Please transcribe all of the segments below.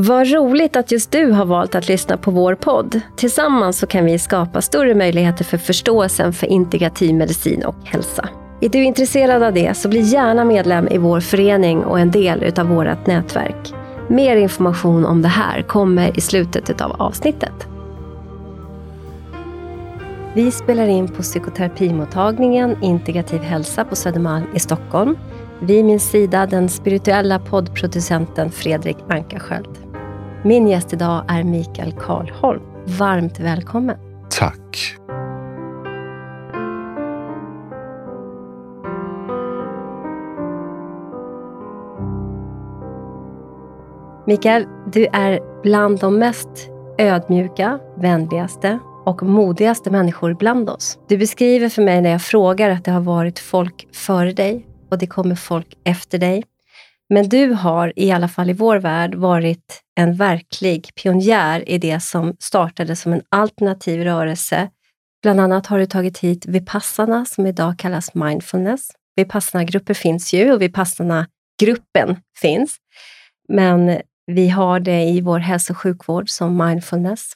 Vad roligt att just du har valt att lyssna på vår podd. Tillsammans så kan vi skapa större möjligheter för förståelsen för integrativ medicin och hälsa. Är du intresserad av det så bli gärna medlem i vår förening och en del av vårt nätverk. Mer information om det här kommer i slutet av avsnittet. Vi spelar in på psykoterapimottagningen Integrativ hälsa på Södermalm i Stockholm. Vid min sida den spirituella poddproducenten Fredrik Ankarsköld. Min gäst idag är Mikael Karlholm. Varmt välkommen. Tack. Mikael, du är bland de mest ödmjuka, vänligaste och modigaste människor bland oss. Du beskriver för mig när jag frågar att det har varit folk före dig och det kommer folk efter dig. Men du har, i alla fall i vår värld, varit en verklig pionjär i det som startade som en alternativ rörelse. Bland annat har du tagit hit Vipassana, som idag kallas mindfulness. Vipassana-grupper finns ju och Vipassana-gruppen finns. Men vi har det i vår hälso och sjukvård som mindfulness.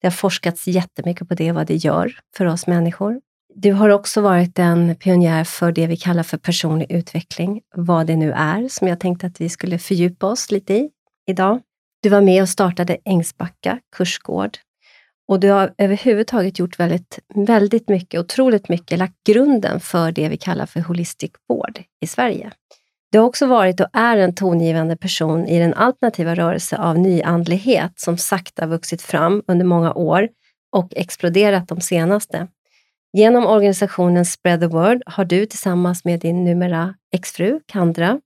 Det har forskats jättemycket på det, vad det gör för oss människor. Du har också varit en pionjär för det vi kallar för personlig utveckling, vad det nu är, som jag tänkte att vi skulle fördjupa oss lite i idag. Du var med och startade Ängsbacka kursgård och du har överhuvudtaget gjort väldigt, väldigt mycket, otroligt mycket, lagt grunden för det vi kallar för holistic vård i Sverige. Du har också varit och är en tongivande person i den alternativa rörelse av nyandlighet som sakta vuxit fram under många år och exploderat de senaste. Genom organisationen Spread the Word har du tillsammans med din numera exfru Kandra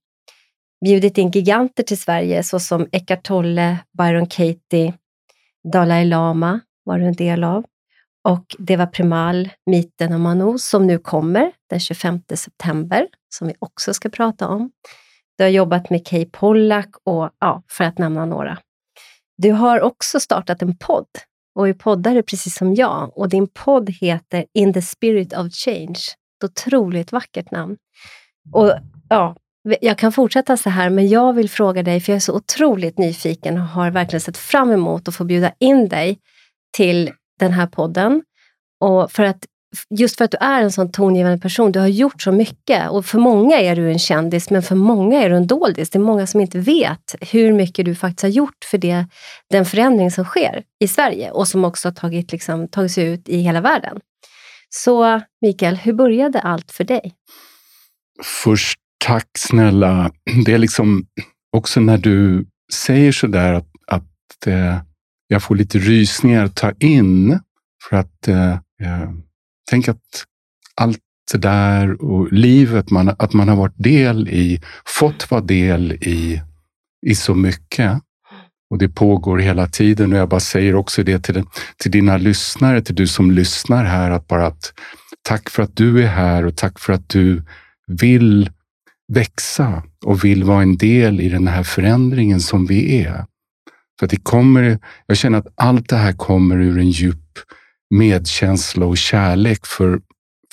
bjudit in giganter till Sverige såsom Eckart Tolle, Byron Katie, Dalai Lama var du en del av och Deva Primal, Myten och Manu som nu kommer den 25 september, som vi också ska prata om. Du har jobbat med Kay Pollack och ja, för att nämna några. Du har också startat en podd och är poddare precis som jag och din podd heter In the spirit of change. Ett otroligt vackert namn. Och ja, jag kan fortsätta så här, men jag vill fråga dig, för jag är så otroligt nyfiken och har verkligen sett fram emot att få bjuda in dig till den här podden. Och för att, just för att du är en sån tongivande person, du har gjort så mycket. Och för många är du en kändis, men för många är du en doldis. Det är många som inte vet hur mycket du faktiskt har gjort för det, den förändring som sker i Sverige och som också har tagit, liksom, tagit sig ut i hela världen. Så Mikael, hur började allt för dig? Först, tack snälla. Det är liksom också när du säger sådär att, att eh, jag får lite rysningar att ta in. För att eh, eh tänk att allt det där och livet, man, att man har varit del i, fått vara del i, i så mycket. Och det pågår hela tiden och jag bara säger också det till, till dina lyssnare, till du som lyssnar här, att bara att tack för att du är här och tack för att du vill växa och vill vara en del i den här förändringen som vi är. För det kommer, jag känner att allt det här kommer ur en djup medkänsla och kärlek för,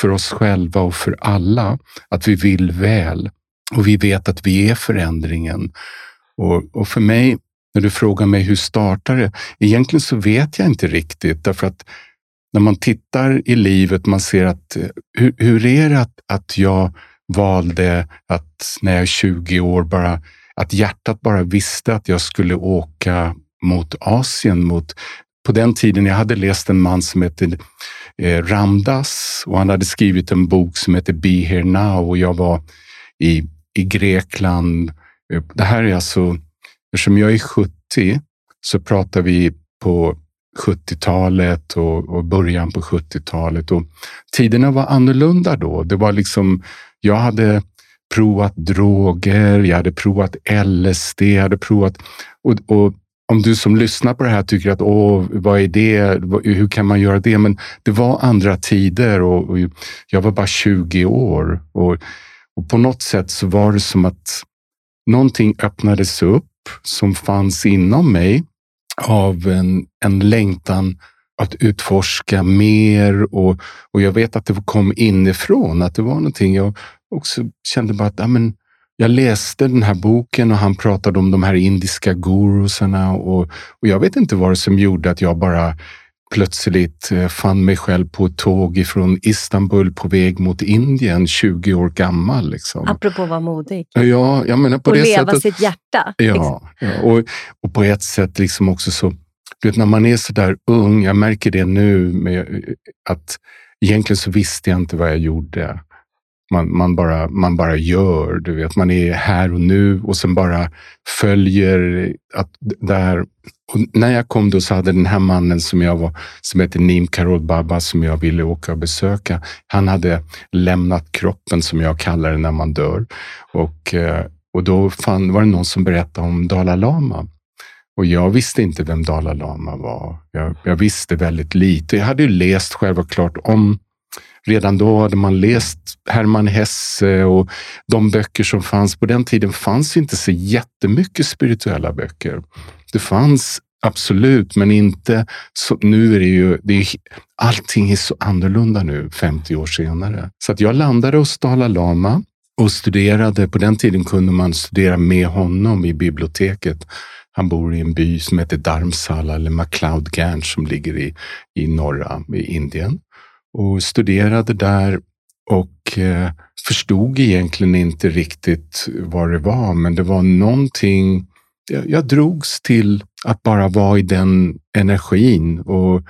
för oss själva och för alla. Att vi vill väl och vi vet att vi är förändringen. Och, och för mig, när du frågar mig hur startar det? Egentligen så vet jag inte riktigt därför att när man tittar i livet, man ser att eh, hur, hur är det att, att jag valde att när jag är 20 år bara att hjärtat bara visste att jag skulle åka mot Asien, mot på den tiden, jag hade läst en man som hette eh, Ramdas och han hade skrivit en bok som hette Be here now och jag var i, i Grekland. Eh, det här är alltså, eftersom jag är 70 så pratar vi på 70-talet och, och, början på 70-talet och tiderna var annorlunda då. Det var liksom, jag hade provat droger, jag hade provat LSD, jag hade provat... Och, och om du som lyssnar på det här tycker att åh, vad är det? Hur kan man göra det? Men det var andra tider och, och jag var bara 20 år. Och, och på något sätt så var det som att någonting öppnades upp som fanns inom mig av en, en längtan att utforska mer och, och jag vet att det kom inifrån, att det var någonting jag också kände bara att ja, men, jag läste den här boken och han pratade om de här indiska gurusarna och, och jag vet inte vad det som gjorde att jag bara plötsligt eh, fann mig själv på ett tåg ifrån Istanbul på väg mot Indien, 20 år gammal. Liksom. Apropå vara modig. Ja, jag menar på och det leva sättet, sitt hjärta. Ja, ja och, och på ett sätt liksom också så, du vet, när man är så där ung, jag märker det nu, med att egentligen så visste jag inte vad jag gjorde. Man, man, bara, man bara gör, du vet. Man är här och nu och sen bara följer att där. Och när jag kom då så hade den här mannen som jag var, som heter Nim Karol Baba, som jag ville åka och besöka, han hade lämnat kroppen som jag kallar det när man dör. Och, eh, och då fann, var det någon som berättade om Dalai Lama. Och jag visste inte vem Dalai Lama var. Jag, jag visste väldigt lite. Jag hade ju läst självklart om Redan då hade man läst Hermann Hesse och de böcker som fanns. På den tiden fanns inte så jättemycket spirituella böcker. Det fanns absolut, men inte så. Nu är det ju, det är, allting är så annorlunda nu 50 år senare. Så att jag landade hos Dalai Lama och studerade. På den tiden kunde man studera med honom i biblioteket. Han bor i en by som heter Dharmsala eller MacLeod Ganj som ligger i, i norra i Indien och studerade där och eh, förstod egentligen inte riktigt vad det var, men det var någonting. Jag, jag drogs till att bara vara i den energin och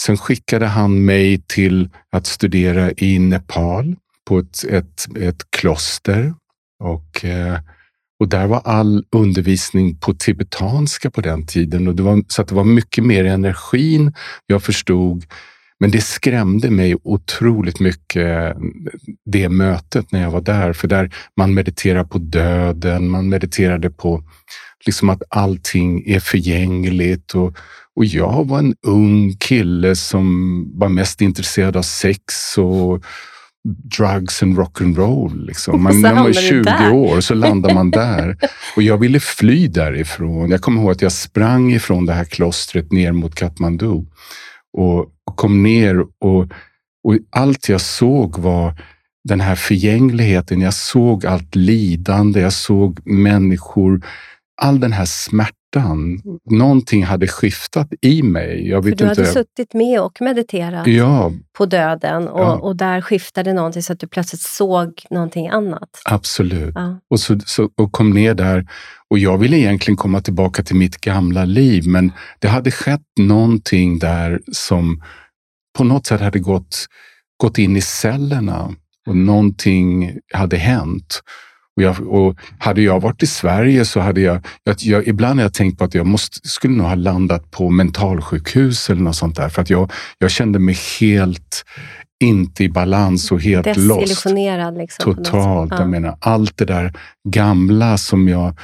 sen skickade han mig till att studera i Nepal på ett, ett, ett kloster och eh, och där var all undervisning på tibetanska på den tiden. Och det var, så att det var mycket mer energin jag förstod men det skrämde mig otroligt mycket, det mötet när jag var där. För där man mediterar på döden, man mediterade på liksom att allting är förgängligt. Och, och jag var en ung kille som var mest intresserad av sex och drugs and rock'n'roll. Liksom. Man, när man är 20 år så landar man där. Och jag ville fly därifrån. Jag kommer ihåg att jag sprang ifrån det här klostret ner mot Kathmandu och kom ner och, och allt jag såg var den här förgängligheten. Jag såg allt lidande, jag såg människor, all den här smärtan. Någonting hade skiftat i mig. Jag vet För du inte. hade suttit med och mediterat ja, på döden och, Ja. och där skiftade någonting så att du plötsligt såg någonting annat. absolut. Ja. Och, så, så, och kom ner där. Och jag ville egentligen komma tillbaka till mitt gamla liv, men det hade skett någonting där som på något sätt hade gått, gått in i cellerna och någonting hade hänt. Och, jag, och hade jag varit i Sverige så hade jag, jag, jag ibland har jag tänkt på att jag måste, skulle nog ha landat på mentalsjukhus eller något sånt där. För att jag, jag kände mig helt inte i balans och helt lost. Liksom. Totalt. Ja. Jag menar, allt det där gamla som jag...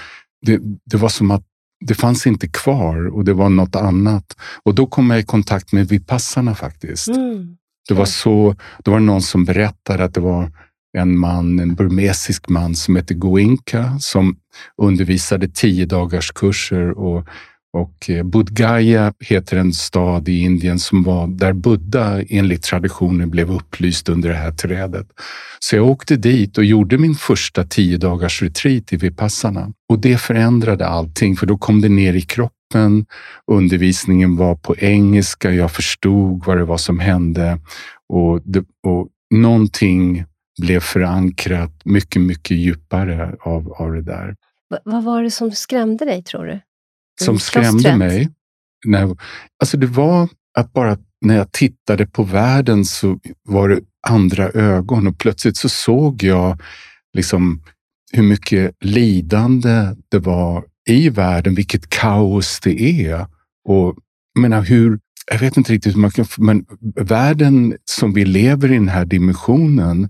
Det, det var som att det fanns inte kvar och det var något annat. Och då kom jag i kontakt med Vipassarna faktiskt. Mm. Det var så, då var det någon som berättade att det var en man, en burmesisk man som hette Goenka som undervisade tio dagars kurser och, och eh, Bodh Gaya heter en stad i Indien som var där Buddha enligt traditionen blev upplyst under det här trädet. Så jag åkte dit och gjorde min första tio dagars retreat i Vipassana och det förändrade allting för då kom det ner i kroppen. Undervisningen var på engelska. Jag förstod vad det var som hände och, det, och någonting blev förankrat mycket, mycket djupare av, av det där. Va- vad var det som skrämde dig, tror du? Som skrämde mig. När, alltså det var att bara när jag tittade på världen så var det andra ögon och plötsligt så såg jag liksom hur mycket lidande det var i världen, vilket kaos det är. Och jag menar hur, jag vet inte riktigt hur man kan, men världen som vi lever i den här dimensionen,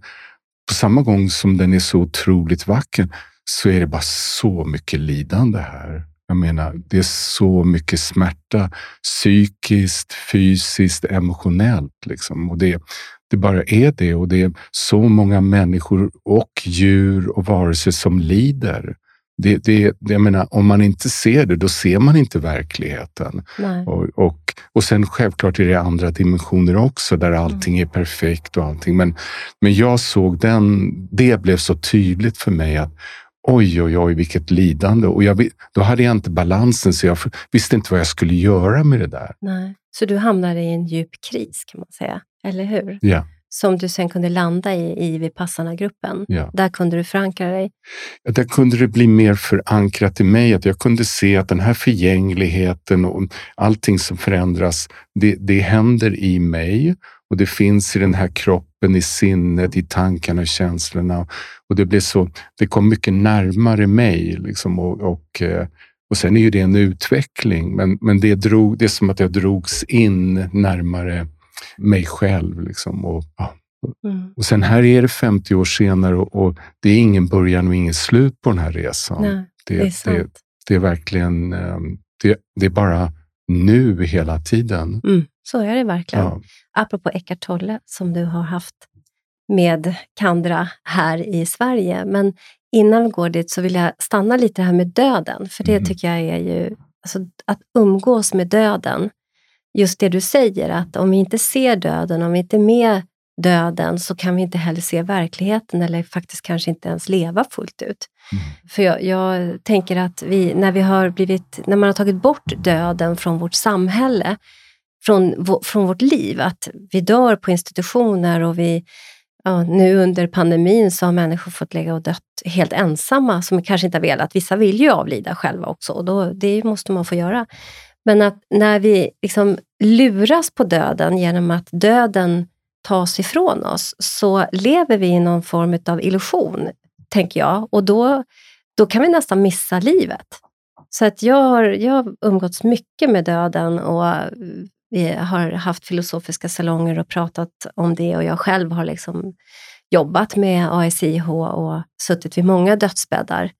på samma gång som den är så otroligt vacker, så är det bara så mycket lidande här. Jag menar, det är så mycket smärta, psykiskt, fysiskt, emotionellt. Liksom. Och det, det bara är det och det är så många människor och djur och varelser som lider. Det, det, jag menar, om man inte ser det, då ser man inte verkligheten. Och, och, och sen självklart är det andra dimensioner också, där allting är perfekt och allting. Men, men jag såg den, det blev så tydligt för mig att oj, oj, oj, vilket lidande. Och jag, då hade jag inte balansen, så jag visste inte vad jag skulle göra med det där. Nej. Så du hamnade i en djup kris, kan man säga, eller hur? Ja. Som du sen kunde landa i, i Vipassana-gruppen. Ja. Där kunde du förankra dig. Där kunde det bli mer förankrat i mig, att jag kunde se att den här förgängligheten och allting som förändras, det, det händer i mig och det finns i den här kroppen, i sinnet, i tankarna och känslorna. Och det, blev så, det kom mycket närmare mig. Liksom, och, och, eh, och sen är ju det en utveckling, men, men det, drog, det är som att jag drogs in närmare mig själv. Liksom, och, ja. mm. och sen här är det 50 år senare och, och, det är ingen början och ingen slut på den här resan. Nej, det, det, är. Det, det är verkligen, ehm, det, det är bara nu hela tiden. Mm, så är det verkligen. Ja. Apropå Eckart Tolle som du har haft med Kandra här i Sverige. Men innan vi går dit så vill jag stanna lite här med döden, för det mm. tycker jag är ju, alltså, att umgås med döden. Just det du säger, att om vi inte ser döden, om vi inte är med döden, så kan vi inte heller se verkligheten eller faktiskt kanske inte ens leva fullt ut. Mm. För jag, jag, tänker att vi, när, vi har blivit, när man har tagit bort döden från vårt samhälle, från, från vårt liv, att vi dör på institutioner och vi ja, nu under pandemin så har människor fått lägga och dött helt ensamma, som kanske inte har velat. Vissa vill ju avlida själva också och då, det måste man få göra. Men att när vi liksom luras på döden genom att döden tas ifrån oss, så lever vi i någon form av illusion, tänker jag. Och då, då kan vi nästan missa livet. Så att jag har, jag har umgåtts mycket med döden och vi har haft filosofiska salonger och pratat om det och jag själv har liksom jobbat med ASIH och suttit vid många dödsbäddar.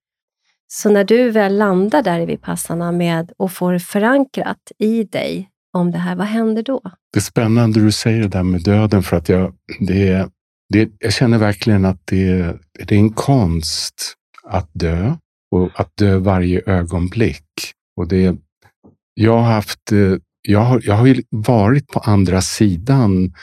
Så när du väl landar där i Vipassana med och får förankrat i dig om det här, vad händer då? Det är spännande du säger det där med döden för att jag, det, det, jag känner verkligen att det, det är en konst att dö och att dö varje ögonblick. Och det, jag har haft eh, jag har, jag har ju varit på andra sidan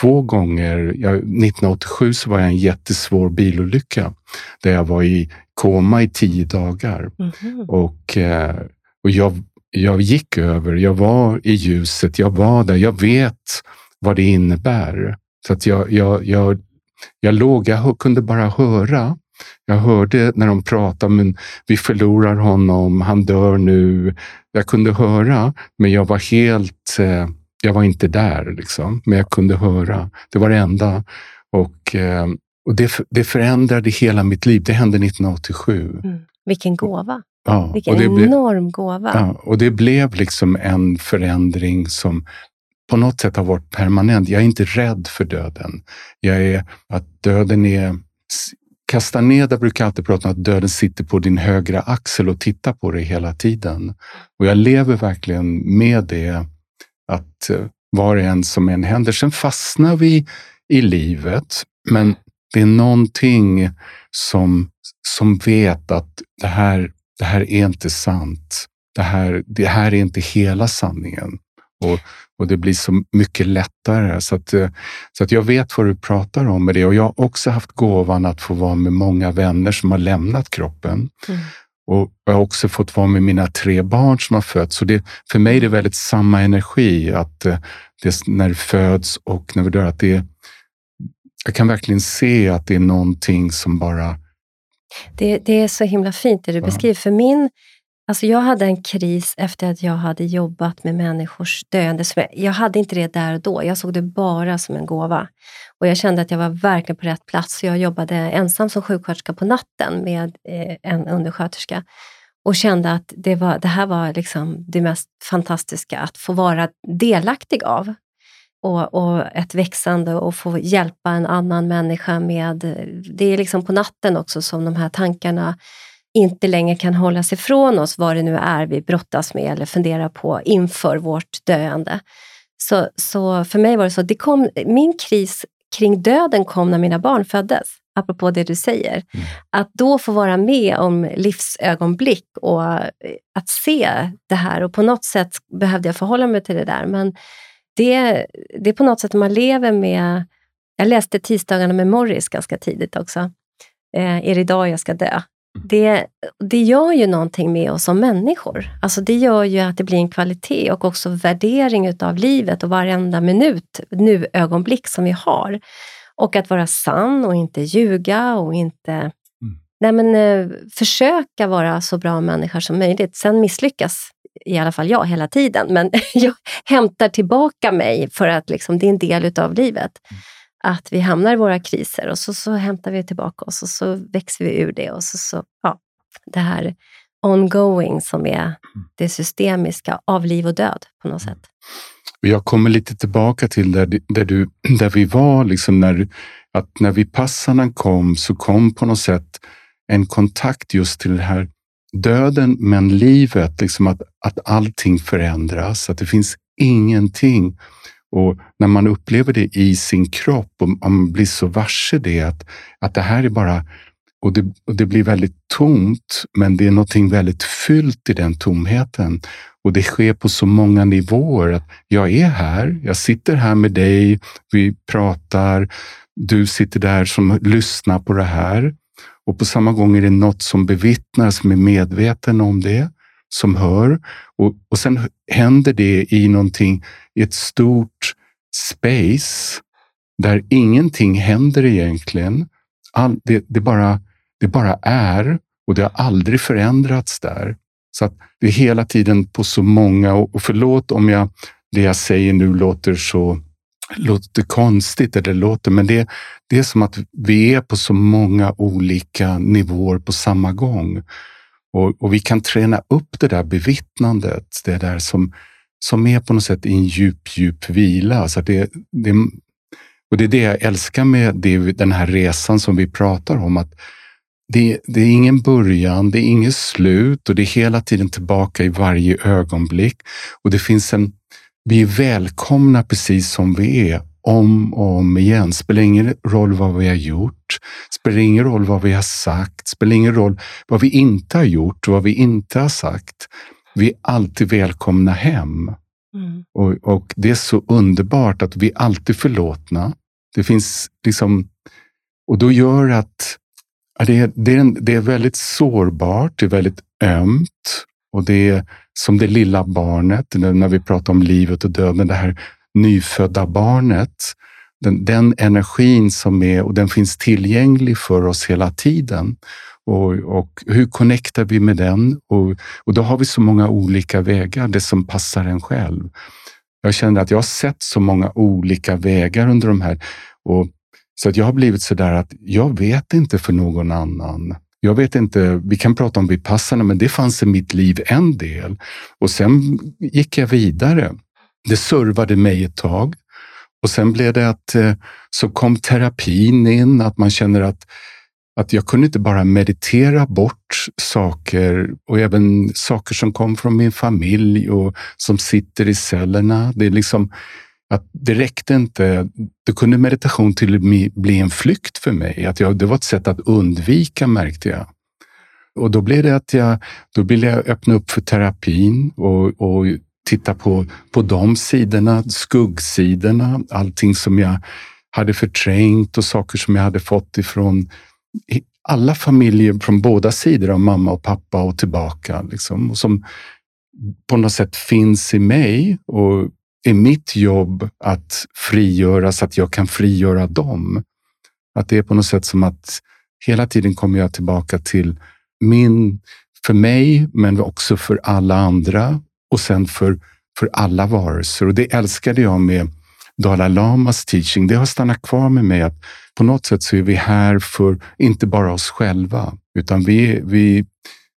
två gånger. Jag, 1987 så var jag i en jättesvår bilolycka där jag var i koma i tio dagar. Mm. Och, eh, och jag, jag gick över, jag var i ljuset, jag var där, jag vet vad det innebär. Så att jag, jag, jag, jag låg, jag kunde bara höra jag hörde när de pratade, men vi förlorar honom, han dör nu. Jag kunde höra, men jag var helt, eh, jag var inte där, liksom. men jag kunde höra. Det var det enda. Och, eh, och det, det förändrade hela mitt liv. Det hände 1987. Mm. Vilken gåva! Ja, Vilken enorm gåva! Ja, och det blev liksom en förändring som på något sätt har varit permanent. Jag är inte rädd för döden. Jag är, att döden är Castaneda brukar alltid prata om att döden sitter på din högra axel och tittar på dig hela tiden. Och jag lever verkligen med det, att eh, var och en som än händer. Sen fastnar vi i livet, men det är någonting som, som vet att det här, det här är inte sant. Det här, det här är inte hela sanningen. Och, och det blir så mycket lättare. Så att, eh, så att jag vet vad du pratar om med det. Och jag har också haft gåvan att få vara med många vänner som har lämnat kroppen. Mm. Och jag har också fått vara med mina tre barn som har fötts. Så det, för mig är det väldigt samma energi, att eh, det, när det föds och när vi dör, att det jag kan verkligen se att det är någonting som bara... Det, det är så himla fint det du ja. beskriver. För min Alltså jag hade en kris efter att jag hade jobbat med människors döende. Jag hade inte det där och då, jag såg det bara som en gåva. Och jag kände att jag var verkligen på rätt plats. Så jag jobbade ensam som sjuksköterska på natten med eh, en undersköterska och kände att det, var, det här var liksom det mest fantastiska att få vara delaktig av. Och, och, ett växande och få hjälpa en annan människa med... Det är liksom på natten också som de här tankarna inte längre kan hållas ifrån oss, vad det nu är vi brottas med eller funderar på inför vårt döende. Så, så för mig var det så, det kom, min kris kring döden kom när mina barn föddes, apropå det du säger. Mm. Att då få vara med om livsögonblick och att se det här och på något sätt behövde jag förhålla mig till det där. Men det, det är på något sätt man lever med... Jag läste Tisdagarna med Morris ganska tidigt också. Eh, är det idag jag ska dö? Det, det gör ju någonting med oss som människor. Alltså det gör ju att det blir en kvalitet och också värdering utav livet och varenda minut, nu ögonblick som vi har. Och att vara sann och inte ljuga och inte mm. nej men, eh, försöka vara så bra människa som möjligt. Sen misslyckas i alla fall jag hela tiden, men jag hämtar tillbaka mig för att liksom, det är en del utav livet. Mm att vi hamnar i våra kriser och så, så hämtar vi tillbaka oss och så växer vi ur det. Och så, så, ja, det här ongoing som är mm. det systemiska av liv och död på något sätt. Jag kommer lite tillbaka till där, där, du, där vi var, liksom när, att när vi passarna kom så kom på något sätt en kontakt just till det här döden men livet, liksom att, att allting förändras, att det finns ingenting och när man upplever det i sin kropp och man blir så varse det, att, att det här är bara och det, och det blir väldigt tomt, men det är någonting väldigt fyllt i den tomheten. Och det sker på så många nivåer. att Jag är här, jag sitter här med dig, vi pratar, du sitter där som lyssnar på det här. Och på samma gång är det något som bevittnas, som är medveten om det, som hör. Och, och sen händer det i någonting i ett stort space där ingenting händer egentligen. All, det, det, bara, det bara är och det har aldrig förändrats där. Så att det är hela tiden på så många, och förlåt om jag, det jag säger nu låter så låter konstigt, eller låter, men det, det är som att vi är på så många olika nivåer på samma gång. Och, och vi kan träna upp det där bevittnandet, det där som som är på något sätt i en djup, djup vila. Alltså det, det, och det är det jag älskar med det, den här resan som vi pratar om. att det, det, är ingen början, det är inget slut och det är hela tiden tillbaka i varje ögonblick. Och det finns en, vi är välkomna precis som vi är om och om igen. Spelar ingen roll vad vi har gjort, spelar ingen roll vad vi har sagt, spelar ingen roll vad vi inte har gjort och vad vi inte har sagt vi är alltid välkomna hem. Mm. Och, och, det är så underbart att vi är alltid förlåtna. Det finns liksom, och då gör att det, är, det, är en, det är väldigt sårbart, det är väldigt ömt och det är som det lilla barnet, när vi pratar om livet och döden, det här nyfödda barnet. Den, den energin som är, och den finns tillgänglig för oss hela tiden. Och, och, hur connectar vi med den? Och, och då har vi så många olika vägar, det som passar en själv. Jag känner att jag har sett så många olika vägar under de här. Och, så att jag har blivit så där att jag vet inte för någon annan. Jag vet inte, vi kan prata om vipassarna, men det fanns i mitt liv en del. Och sen gick jag vidare. Det servade mig ett tag. Och sen blev det att eh, så kom terapin in, att man känner att att jag kunde inte bara meditera bort saker och även saker som kom från min familj och som sitter i cellerna. Det är liksom att det räckte inte. Då kunde meditation till och med bli en flykt för mig. Att jag, det var ett sätt att undvika märkte jag. Och då blev det att jag, då ville jag öppna upp för terapin och, och titta på, på de sidorna, skuggsidorna, allting som jag hade förträngt och saker som jag hade fått ifrån alla familjer från båda sidor av mamma och pappa och tillbaka. Liksom, och som på något sätt finns i mig och är mitt jobb att frigöra så att jag kan frigöra dem. Att det är på något sätt som att hela tiden kommer jag tillbaka till min, för mig, men också för alla andra och sen för, för alla varelser. Och det älskade jag med Dalai Lamas teaching. Det har stannat kvar med mig att på något sätt så är vi här för inte bara oss själva, utan vi, vi,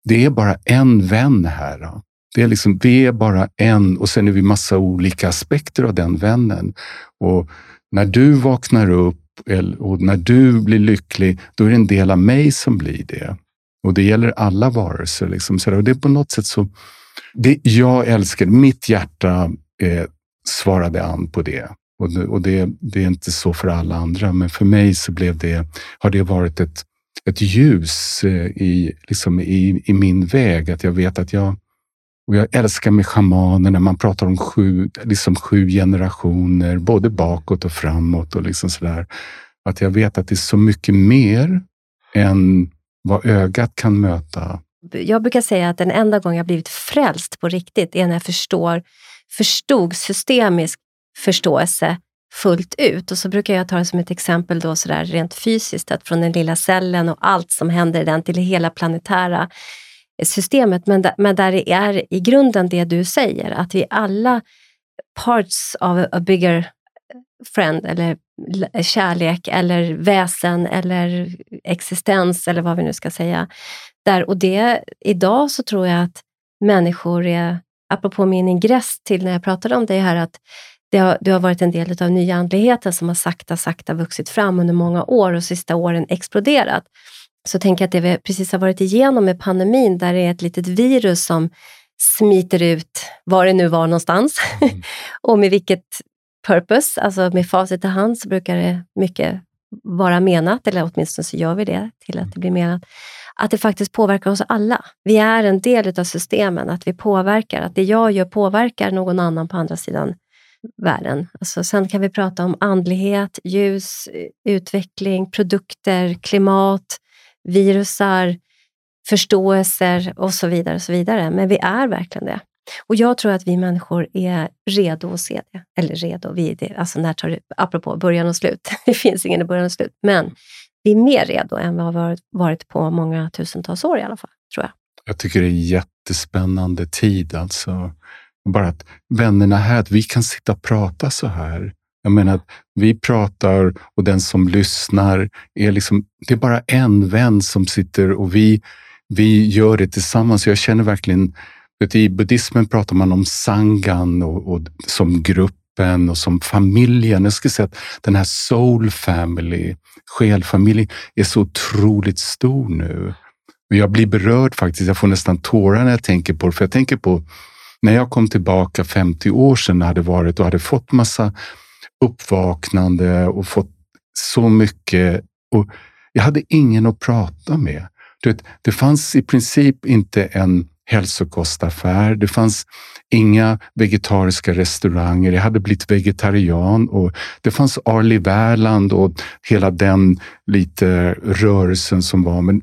det är bara en vän här. Det är liksom, vi är bara en och sen är vi massa olika aspekter av den vännen. Och när du vaknar upp och när du blir lycklig, då är det en del av mig som blir det. Och det gäller alla varelser. Liksom. Så det är på något sätt så... Det jag älskar, mitt hjärta eh, svarade an på det. Och, det, och det, det, är inte så för alla andra, men för mig så blev det, har det varit ett, ett ljus eh, i, liksom i, i min väg. Att jag vet att jag, och jag älskar med schamaner när man pratar om sju, liksom sju generationer, både bakåt och framåt och liksom sådär. Att jag vet att det är så mycket mer än vad ögat kan möta. Jag brukar säga att den enda gången jag blivit frälst på riktigt är när jag förstår, förstod systemisk förståelse fullt ut. Och så brukar jag ta det som ett exempel då sådär rent fysiskt, att från den lilla cellen och allt som händer i den till hela planetära systemet. Men, men där det är i grunden det du säger, att vi alla parts of a bigger friend eller kärlek eller väsen eller existens eller vad vi nu ska säga. Där, och det, idag så tror jag att människor är, apropå min ingress till när jag pratade om det här, att det har, det har varit en del av nyandligheten som har sakta, sakta vuxit fram under många år och sista åren exploderat. Så tänker jag att det vi precis har varit igenom med pandemin, där det är ett litet virus som smiter ut var det nu var någonstans mm. och med vilket purpose, alltså med facit i hand så brukar det mycket vara menat, eller åtminstone så gör vi det till att det blir menat, att det faktiskt påverkar oss alla. Vi är en del av systemen, att vi påverkar, att det jag gör påverkar någon annan på andra sidan världen. Alltså, sen kan vi prata om andlighet, ljus, utveckling, produkter, klimat, virusar, förståelser och så vidare. och så vidare. Men vi är verkligen det. Och jag tror att vi människor är redo att se det. Eller redo, vi är det. Alltså när tar det, apropå början och slut. det finns ingen i början och slut. Men vi är mer redo än vad vi har varit på många tusentals år i alla fall, tror jag. Jag tycker det är jättespännande tid. Alltså. Bara att vännerna här, att vi kan sitta och prata så här. Jag menar att vi pratar och den som lyssnar, är liksom, det är bara en vän som sitter och vi, vi gör det tillsammans. Jag känner verkligen i buddhismen pratar man om sangan och, och, som gruppen och som familjen. Jag skulle säga att den här soul family, själfamiljen, är så otroligt stor nu. Jag blir berörd faktiskt. Jag får nästan tårar när jag tänker på det. För jag tänker på när jag kom tillbaka 50 år sedan hade varit och hade fått massa uppvaknande och fått så mycket. Och jag hade ingen att prata med. Vet, det fanns i princip inte en hälsokostaffär. Det fanns inga vegetariska restauranger. Jag hade blivit vegetarian och det fanns Arli Värland och hela den lite rörelsen som var. Men,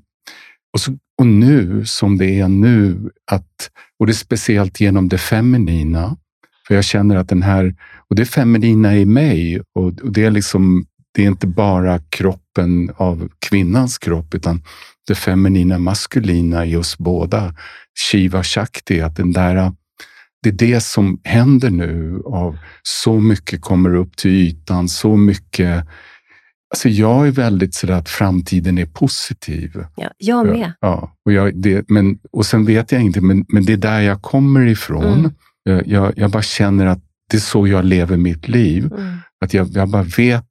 och, så, och nu, som det är nu, att, och det är speciellt genom det feminina, för jag känner att den här, och det feminina i mig och, och det är liksom det är inte bara kroppen av kvinnans kropp, utan det feminina maskulina i oss båda. Shiva Shakti, att den där, det är det som händer nu. av Så mycket kommer upp till ytan, så mycket Alltså jag är väldigt sådär att framtiden är positiv. Ja, jag med. Ja, och, jag, det, men, och sen vet jag inte, men, men det är där jag kommer ifrån. Mm. Jag, jag, jag, bara känner att det är så jag lever mitt liv. Mm. Att jag, jag bara vet.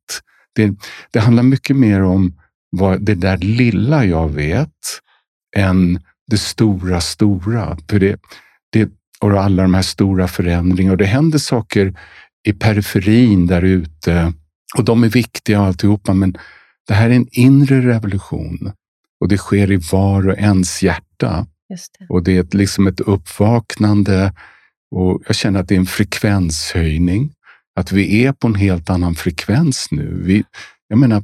Det, det handlar mycket mer om vad det där lilla jag vet än det stora, stora. För det, det, och alla de här stora förändringarna. Och det händer saker i periferin där ute och de är viktiga alltihopa, men det här är en inre revolution och det sker i var och ens hjärta. Det. Och det är liksom ett uppvaknande och jag känner att det är en frekvenshöjning. Att vi är på en helt annan frekvens nu. Vi, jag menar,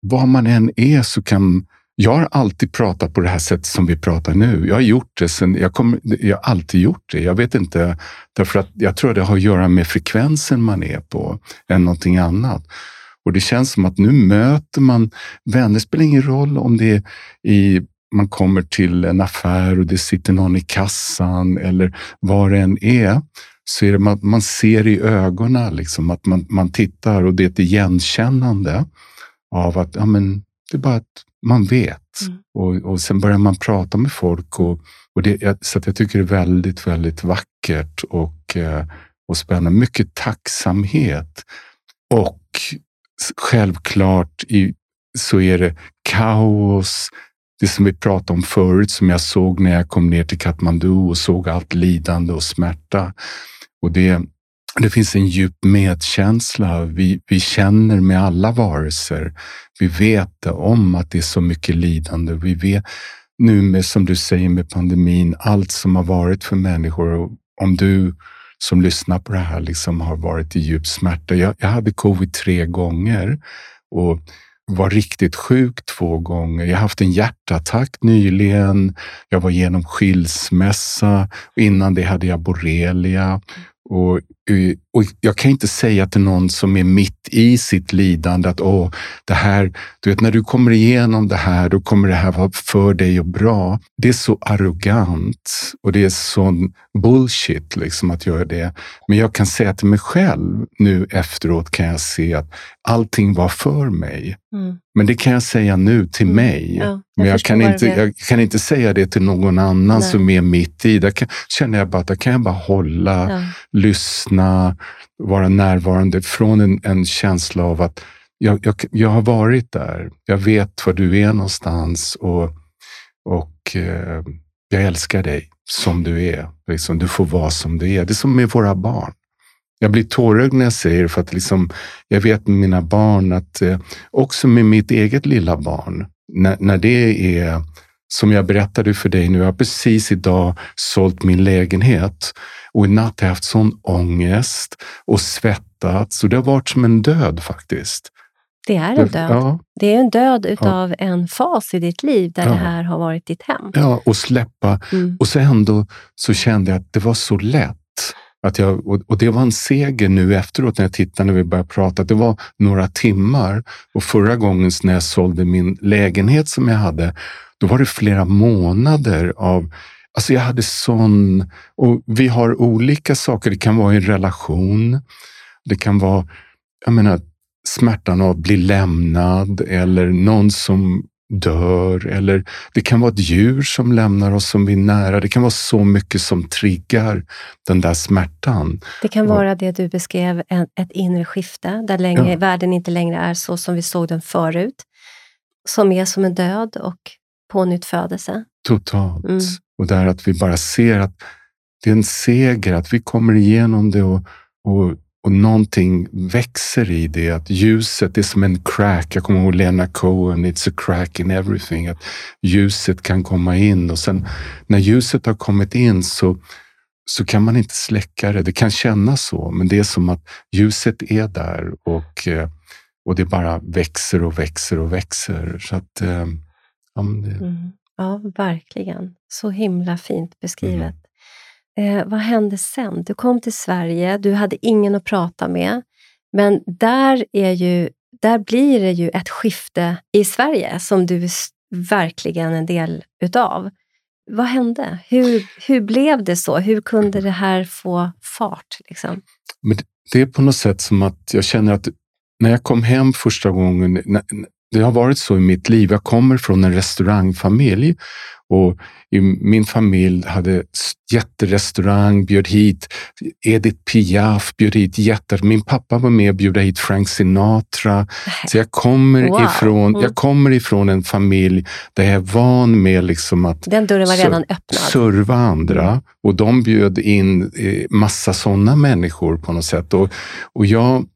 var man än är så kan jag har alltid pratat på det här sättet som vi pratar nu. Jag har gjort det sen, jag, kom, jag har alltid gjort det. Jag vet inte, därför att jag tror det har att göra med frekvensen man är på än någonting annat. Och det känns som att nu möter man vänner. Det spelar ingen roll om det är i man kommer till en affär och det sitter någon i kassan eller var det än är, så är det man, man ser i ögonen liksom, att man, man tittar och det är ett igenkännande av att ja, men, det är bara att man vet. Mm. Och, och sen börjar man prata med folk. Och, och det, så jag tycker det är väldigt, väldigt vackert och, eh, och spännande. Mycket tacksamhet. Och självklart i, så är det kaos. Det som vi pratade om förut, som jag såg när jag kom ner till Katmandu och såg allt lidande och smärta. Och det, det finns en djup medkänsla. Vi, vi känner med alla varelser. Vi vet om att det är så mycket lidande. Vi vet nu med, som du säger med pandemin, allt som har varit för människor. Om du som lyssnar på det här liksom har varit i djup smärta. Jag, jag hade covid tre gånger och, var riktigt sjuk två gånger. Jag har haft en hjärtattack nyligen. Jag var genom skilsmässa. Innan det hade jag borrelia. Och, och jag kan inte säga till någon som är mitt i sitt lidande att Åh, det här, du vet, när du kommer igenom det här, då kommer det här vara för dig och bra. Det är så arrogant och det är sån bullshit liksom att göra det. Men jag kan säga till mig själv nu efteråt kan jag se att allting var för mig. Mm. Men det kan jag säga nu till mm. mig. Ja, jag Men jag kan, inte, jag kan inte säga det till någon annan Nej. som är mitt i. Där kan, känner jag bara att där kan jag bara hålla, ja. lyssna, vara närvarande från en, en känsla av att jag, jag, jag, har varit där. Jag vet var du är någonstans och, och eh, jag älskar dig som du är. Liksom, du får vara som du är. Det är som med våra barn. Jag blir tårögd när jag säger det för att liksom, jag vet med mina barn att eh, också med mitt eget lilla barn, när, när det är som jag berättade för dig nu, jag har precis idag sålt min lägenhet och i natt har jag haft sån ångest och svettats och det har varit som en död faktiskt. Det är en död. Ja. Det är en död utav ja. en fas i ditt liv där ja. det här har varit ditt hem. Ja, och släppa. Mm. Och så ändå så kände jag att det var så lätt. Att jag, och det var en seger nu efteråt när jag tittade när vi började prata. Det var några timmar och förra gången när jag sålde min lägenhet som jag hade, då var det flera månader av Alltså jag hade sån... Och vi har olika saker. Det kan vara en relation. Det kan vara jag menar, smärtan av att bli lämnad eller någon som dör. Eller det kan vara ett djur som lämnar oss som vi är nära. Det kan vara så mycket som triggar den där smärtan. Det kan vara det du beskrev, ett inre skifte där länge, ja. världen inte längre är så som vi såg den förut. Som är som en död och pånyttfödelse. Totalt. Mm. Och där att vi bara ser att det är en seger, att vi kommer igenom det och, och och någonting växer i det, att ljuset är som en crack. Jag kommer ihåg Lena Cohen, it's a crack in everything. Att ljuset kan komma in och sen när ljuset har kommit in så, så kan man inte släcka det. Det kan kännas så, men det är som att ljuset är där och, eh, och det bara växer och växer och växer. Så att, eh, ja, det... mm. Ja, verkligen. Så himla fint beskrivet. Mm. Eh, vad hände sen? Du kom till Sverige, du hade ingen att prata med, men där, är ju, där blir det ju ett skifte i Sverige som du är verkligen en del utav. Vad hände? Hur, hur blev det så? Hur kunde det här få fart? Liksom? Men det är på något sätt som att jag känner att när jag kom hem första gången, det har varit så i mitt liv. Jag kommer från en restaurangfamilj och min familj hade jätterestaurang, bjöd hit Edith Piaf, bjöd hit jätter. Min pappa var med och bjöd hit Frank Sinatra. Så jag kommer, wow. ifrån, mm. jag kommer ifrån en familj där jag är van med liksom att Den dörren var redan öppnad. serva andra. Mm. Och de bjöd in eh, massa sådana människor på något sätt. Och, och jag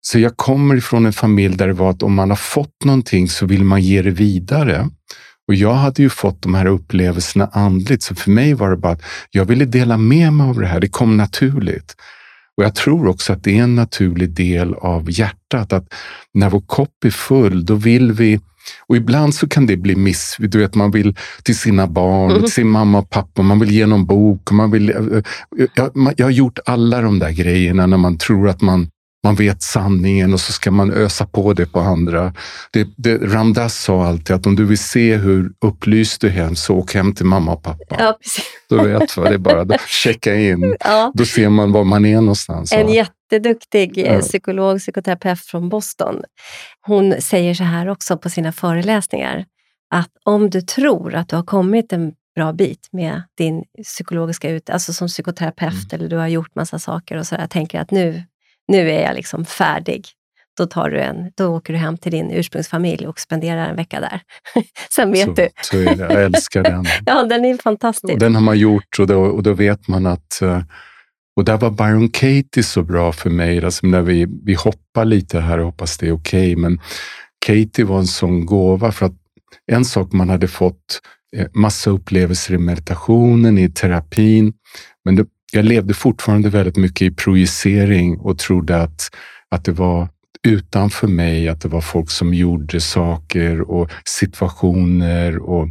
så jag kommer ifrån en familj där det var att om man har fått någonting så vill man ge det vidare. Och jag hade ju fått de här upplevelserna andligt, så för mig var det bara att jag ville dela med mig av det här. Det kom naturligt. Och jag tror också att det är en naturlig del av hjärtat, att när vår kopp är full, då vill vi och ibland så kan det bli miss. Du vet, man vill till sina barn, mm. till sin mamma och pappa, man vill ge någon bok. Man vill, jag, jag har gjort alla de där grejerna när man tror att man man vet sanningen och så ska man ösa på det på andra. Det, det, Ramdas sa alltid att om du vill se hur upplyst du är hem, så åk hem till mamma och pappa. Ja, precis. Du vet vad, det är bara att checka in. Ja. Då ser man var man är någonstans. En jätteduktig eh, ja. psykolog, psykoterapeut från Boston. Hon säger så här också på sina föreläsningar, att om du tror att du har kommit en bra bit med din psykologiska ut, alltså som psykoterapeut mm. eller du har gjort massa saker och så där, tänker att nu nu är jag liksom färdig. Då, tar du en, då åker du hem till din ursprungsfamilj och spenderar en vecka där. Sen vet så, du. Så är det. Jag älskar den. ja, den är fantastisk. Och den har man gjort och då, och då vet man att eh, och där var Byron Katie så bra för mig. Alltså när vi, vi hoppar lite här och hoppas det är okej, okay, men Katie var en sån gåva för att en sak man hade fått eh, massa upplevelser i meditationen, i terapin, men det, jag levde fortfarande väldigt mycket i projicering och trodde att, att det var utanför mig att det var folk som gjorde saker och situationer. Och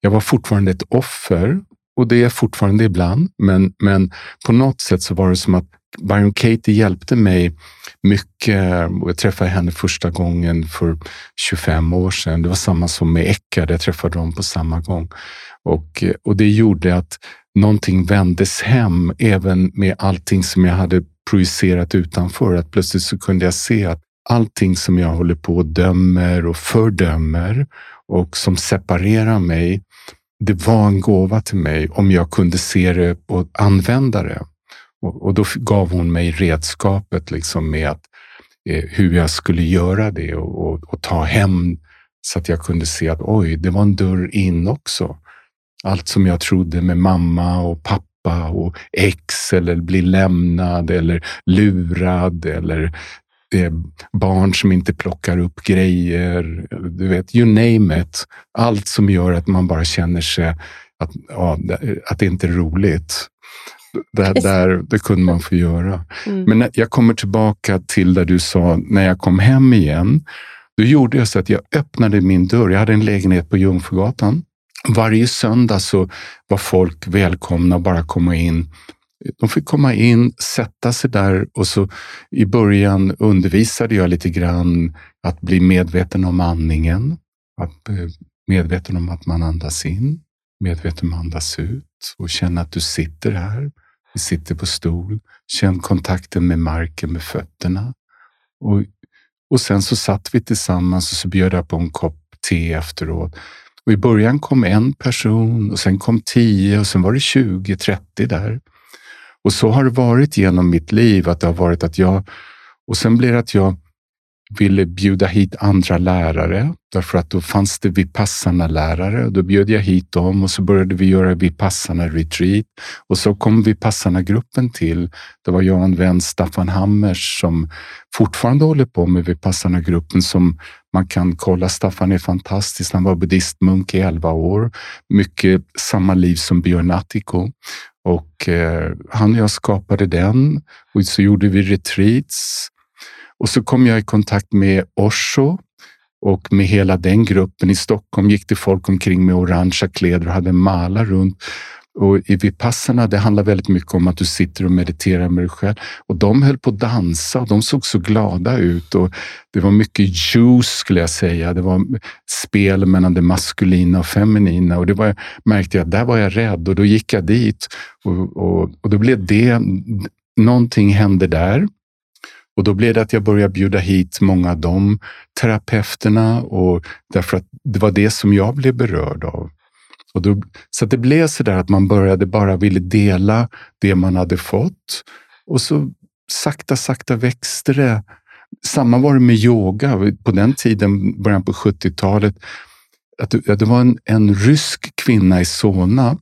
jag var fortfarande ett offer och det är jag fortfarande ibland. Men, men på något sätt så var det som att Byron Katie hjälpte mig mycket. Jag träffade henne första gången för 25 år sedan. Det var samma som med Eckard, jag träffade dem på samma gång. Och, och det gjorde att någonting vändes hem, även med allting som jag hade projicerat utanför. Att plötsligt så kunde jag se att allting som jag håller på och dömer och fördömer och som separerar mig, det var en gåva till mig om jag kunde se det och använda det. Och, och då gav hon mig redskapet liksom med att, eh, hur jag skulle göra det och, och, och, ta hem så att jag kunde se att oj, det var en dörr in också. Allt som jag trodde med mamma och pappa och ex eller bli lämnad eller lurad eller eh, barn som inte plockar upp grejer. Du vet, you name it. Allt som gör att man bara känner sig att, ja, att det inte är roligt. Det, där, det kunde man få göra. Mm. Men jag kommer tillbaka till där du sa, när jag kom hem igen, då gjorde jag så att jag öppnade min dörr. Jag hade en lägenhet på Jungfrugatan. Varje söndag så var folk välkomna att bara komma in. De fick komma in, sätta sig där och så i början undervisade jag lite grann att bli medveten om andningen. Att, eh, medveten om att man andas in, medveten om att andas ut och känna att du sitter här. Vi sitter på stol. Känn kontakten med marken med fötterna. Och, och sen så satt vi tillsammans och så bjöd jag på en kopp te efteråt. Och I början kom en person och sen kom tio och sen var det 20, 30 där. Och så har det varit genom mitt liv, att det har varit att jag... Och sen blir det att jag ville bjuda hit andra lärare därför att då fanns det Vipassana-lärare och då bjöd jag hit dem och så började vi göra Vipassana-retreat och så kom Vipassana-gruppen till. Det var jag och en vän, Staffan Hammers, som fortfarande håller på med Vipassana-gruppen som man kan kolla. Staffan är fantastisk. Han var buddhistmunk i elva år. Mycket samma liv som Björn Attiko. Och eh, han och jag skapade den och så gjorde vi retreats och så kom jag i kontakt med Osho och med hela den gruppen. I Stockholm gick det folk omkring med orangea kläder och hade malar runt. Och I Vipassana det handlar väldigt mycket om att du sitter och mediterar med dig själv. Och de höll på att dansa och de såg så glada ut. Och det var mycket juice skulle jag säga. Det var spel mellan det maskulina och feminina. Och det var, märkte jag, där var jag rädd och då gick jag dit. Och, och, och då blev det, någonting hände där. Och då blev det att jag började bjuda hit många av de terapeuterna och därför att det var det som jag blev berörd av. Och då, så det blev så där att man började bara ville dela det man hade fått och så sakta, sakta växte det. Samma var det med yoga. På den tiden, början på 70-talet, att det, det var en, en rysk kvinna i Solna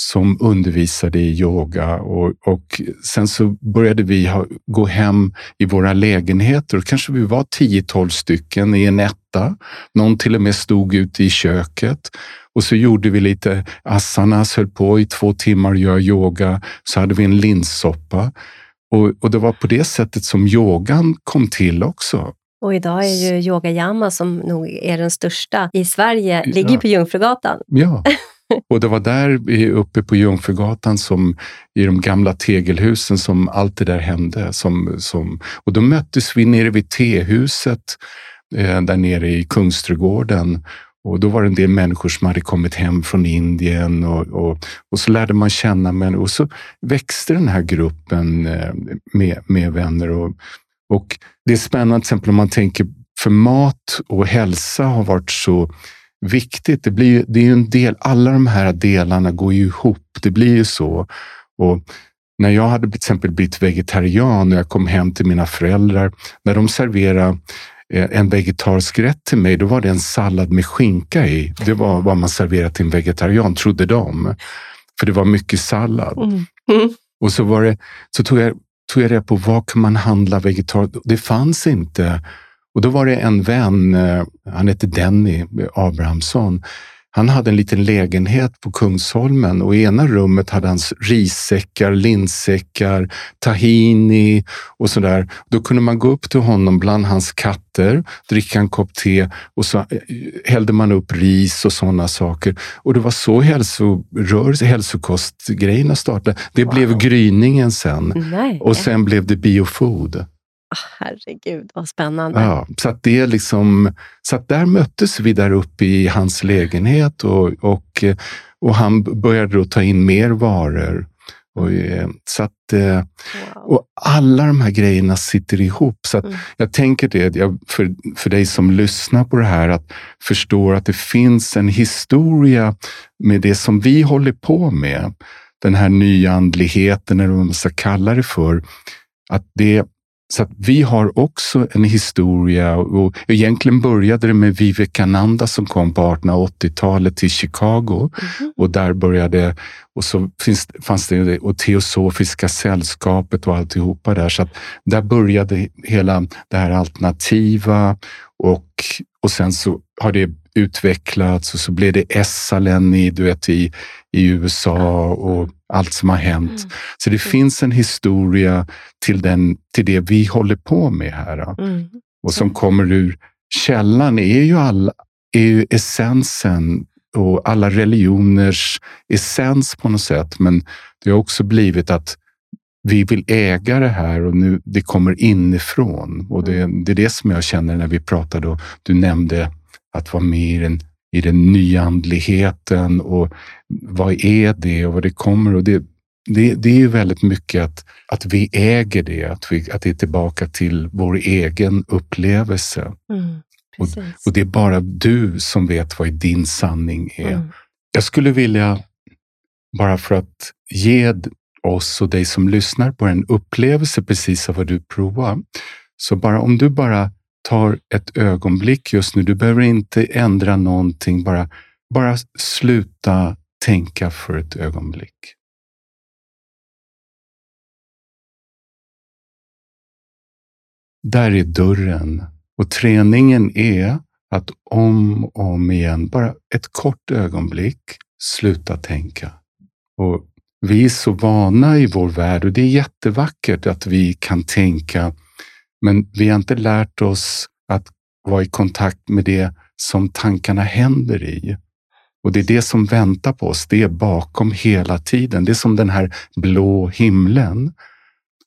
som undervisade i yoga och, och sen så började vi ha, gå hem i våra lägenheter. Kanske vi var 10-12 stycken i en etta. Någon till och med stod ute i köket och så gjorde vi lite asanas, höll på i två timmar och göra yoga. Så hade vi en linssoppa och, och det var på det sättet som yogan kom till också. Och idag är ju Yoga Yama, som nog är den största i Sverige, ligger ja. på Jungfrugatan. Ja, Och det var där uppe på Jungfrugatan, som, i de gamla tegelhusen, som allt det där hände. Som, som, och då möttes vi nere vid tehuset eh, där nere i Kungsträdgården. Och då var det en del människor som hade kommit hem från Indien och, och, och så lärde man känna människor. Och så växte den här gruppen eh, med, med vänner. Och, och det är spännande, till exempel om man tänker för mat och hälsa har varit så viktigt. Det, blir, det är ju en del, alla de här delarna går ju ihop. Det blir ju så. Och när jag hade till exempel blivit vegetarian och jag kom hem till mina föräldrar, när de serverade eh, en vegetarisk rätt till mig, då var det en sallad med skinka i. Det var vad man serverade till en vegetarian, trodde de. För det var mycket sallad. Mm. Mm. Och så, var det, så tog jag, tog jag reda på vad kan man handla vegetariskt? Det fanns inte. Och då var det en vän, eh, han hette Denny Abrahamsson. han hade en liten lägenhet på Kungsholmen och i ena rummet hade han rissäckar, linssäckar, tahini och sådär. Då kunde man gå upp till honom bland hans katter, dricka en kopp te och så eh, hällde man upp ris och sådana saker. Och det var så hälsorörelse, hälsokostgrejerna startade. Det wow. blev gryningen sen Nej. och sen blev det biofood. Ah, herregud, vad spännande. Ja, så, att det är liksom, så att där möttes vi där uppe i hans lägenhet och, och, och han började då ta in mer varor. Och, eh, så att, eh, wow. och alla de här grejerna sitter ihop. Så mm. Jag tänker det, jag, för, för dig som lyssnar på det här, att förstå att det finns en historia med det som vi håller på med. Den här nyandligheten, eller vad man ska kalla det för. Att det, så att vi har också en historia och egentligen började det med Vivekananda som kom på 1880-talet till Chicago mm. och där började och så finns, fanns det och Teosofiska sällskapet och alltihopa där. Så där började hela det här alternativa och, och sen så har det utvecklats och så blev det Essalen i, du vet, i, i USA och allt som har hänt. Mm. Så det finns en historia till, den, till det vi håller på med här. Mm. Och som kommer ur källan är ju, alla, är ju essensen och alla religioners essens på något sätt. Men det har också blivit att vi vill äga det här och nu det kommer inifrån. Och det, det är det som jag känner när vi pratade och du nämnde att vara med i den, i den nyandligheten och vad är det och vad det kommer. Och det, det, det är ju väldigt mycket att, att vi äger det, att, vi, att det är tillbaka till vår egen upplevelse. Mm, och, och, det är bara du som vet vad din sanning är. Mm. Jag skulle vilja, bara för att ge oss och dig som lyssnar på en upplevelse precis av vad du provar. Så bara om du bara tar ett ögonblick just nu. Du behöver inte ändra någonting, bara, bara sluta tänka för ett ögonblick. Där är dörren och träningen är att om och om igen, bara ett kort ögonblick, sluta tänka. Och vi är så vana i vår värld och det är jättevackert att vi kan tänka men vi har inte lärt oss att vara i kontakt med det som tankarna händer i. Och det är det som väntar på oss. Det är bakom hela tiden. Det är som den här blå himlen.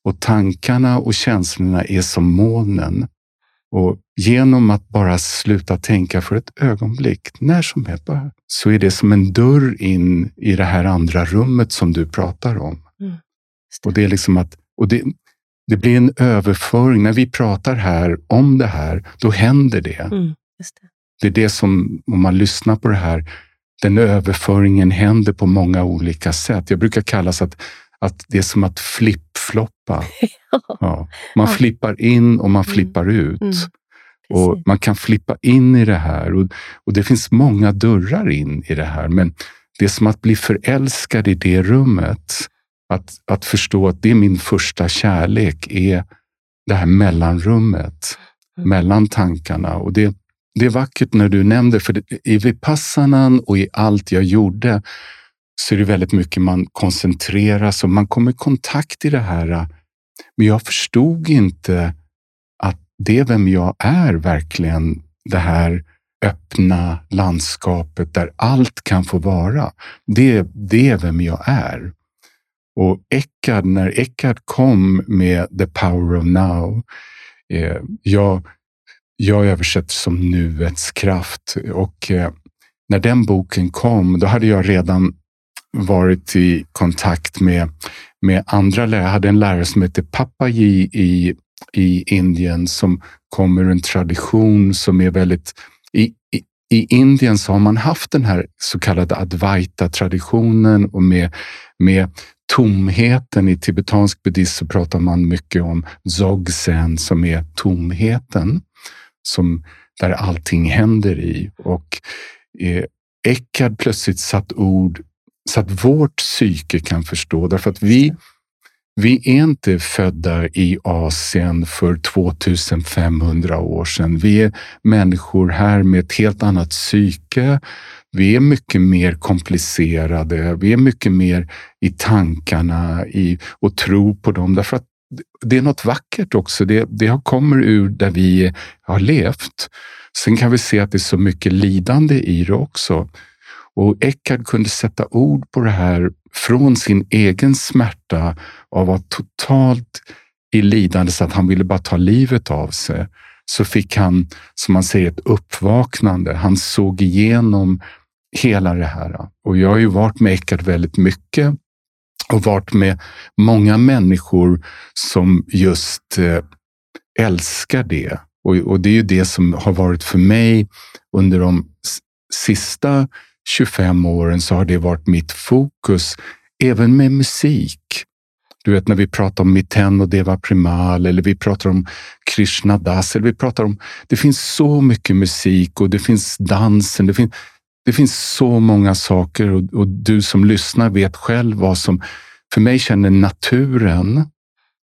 Och tankarna och känslorna är som molnen. Och genom att bara sluta tänka för ett ögonblick, när som helst, bara, så är det som en dörr in i det här andra rummet som du pratar om. Mm. Och det är liksom att, och det, det blir en överföring. När vi pratar här om det här, då händer det. Mm, det. det. är det som, om man lyssnar på det här, den överföringen händer på många olika sätt. Jag brukar kalla att, att det är som att flippfloppa. ja. Man ja. flippar in och man mm. flippar ut. Mm. Och Man kan flippa in i det här och, och det finns många dörrar in i det här. Men det är som att bli förälskad i det rummet. Att, att förstå att det är min första kärlek, är det här mellanrummet mm. mellan tankarna. Och det, det är vackert när du nämnde, för i Vipassanan och i allt jag gjorde så är det väldigt mycket man koncentrerar sig och man kommer i kontakt i det här. Men jag förstod inte att det vem jag är verkligen, det här öppna landskapet där allt kan få vara. Det, det är vem jag är. Och Eckhart, när Eckhart kom med The Power of Now, eh, jag, jag översätter som nuets kraft och eh, när den boken kom, då hade jag redan varit i kontakt med, med andra lärare. Jag hade en lärare som hette Papaji i, i Indien som kommer ur en tradition som är väldigt... I, i, I Indien så har man haft den här så kallade Advaita-traditionen och med, med tomheten. I tibetansk buddhism så pratar man mycket om dzogsen som är tomheten, som, där allting händer i. Och eh, Eckhard plötsligt satt ord så att vårt psyke kan förstå, därför att vi, vi är inte födda i Asien för 2500 år sedan. Vi är människor här med ett helt annat psyke. Vi är mycket mer komplicerade. Vi är mycket mer i tankarna i, och tror på dem. Därför att det är något vackert också. Det, det kommer ur där vi har levt. Sen kan vi se att det är så mycket lidande i det också. Och Eckhart kunde sätta ord på det här från sin egen smärta av att totalt i lidande så att han ville bara ta livet av sig. Så fick han, som man säger, ett uppvaknande. Han såg igenom hela det här. Och jag har ju varit med Eckhart väldigt mycket och varit med många människor som just eh, älskar det. Och, och, det är ju det som har varit för mig under de sista 25 åren så har det varit mitt fokus, även med musik. Du vet när vi pratar om Miten och Deva Primal eller vi pratar om Krishna Das. Eller vi pratar om, det finns så mycket musik och det finns dansen. Det finns, det finns så många saker och, och du som lyssnar vet själv vad som, för mig känner naturen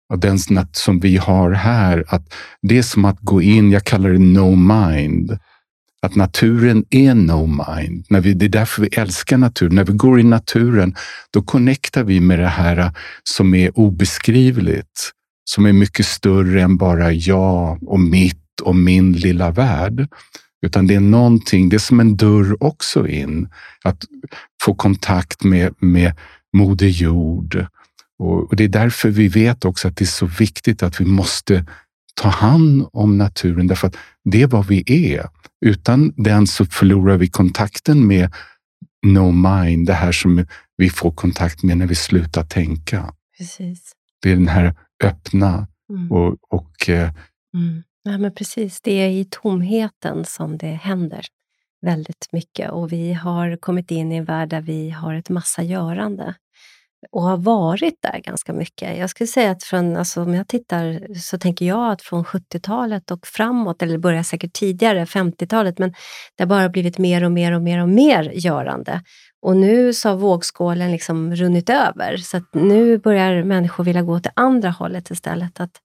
och den som vi har här, att det är som att gå in, jag kallar det no mind. Att naturen är no mind. När vi, det är därför vi älskar naturen. När vi går i naturen, då connectar vi med det här som är obeskrivligt. Som är mycket större än bara jag och mitt och min lilla värld. Utan det är någonting, det är som en dörr också in. Att få kontakt med, med Moder Jord. Och, och det är därför vi vet också att det är så viktigt att vi måste ta hand om naturen, därför att det är vad vi är. Utan den så förlorar vi kontakten med no mind, det här som vi får kontakt med när vi slutar tänka. Precis. Det är den här öppna mm. och... och eh, mm. Ja, men precis, det är i tomheten som det händer väldigt mycket och vi har kommit in i en värld där vi har ett massa görande och har varit där ganska mycket. Jag skulle säga att från, alltså, om jag tittar så tänker jag att från 70-talet och framåt, eller börjar säkert tidigare, 50-talet, men det har bara blivit mer och mer och mer och mer görande. Och nu så har vågskålen liksom runnit över, så att nu börjar människor vilja gå till andra hållet istället. Att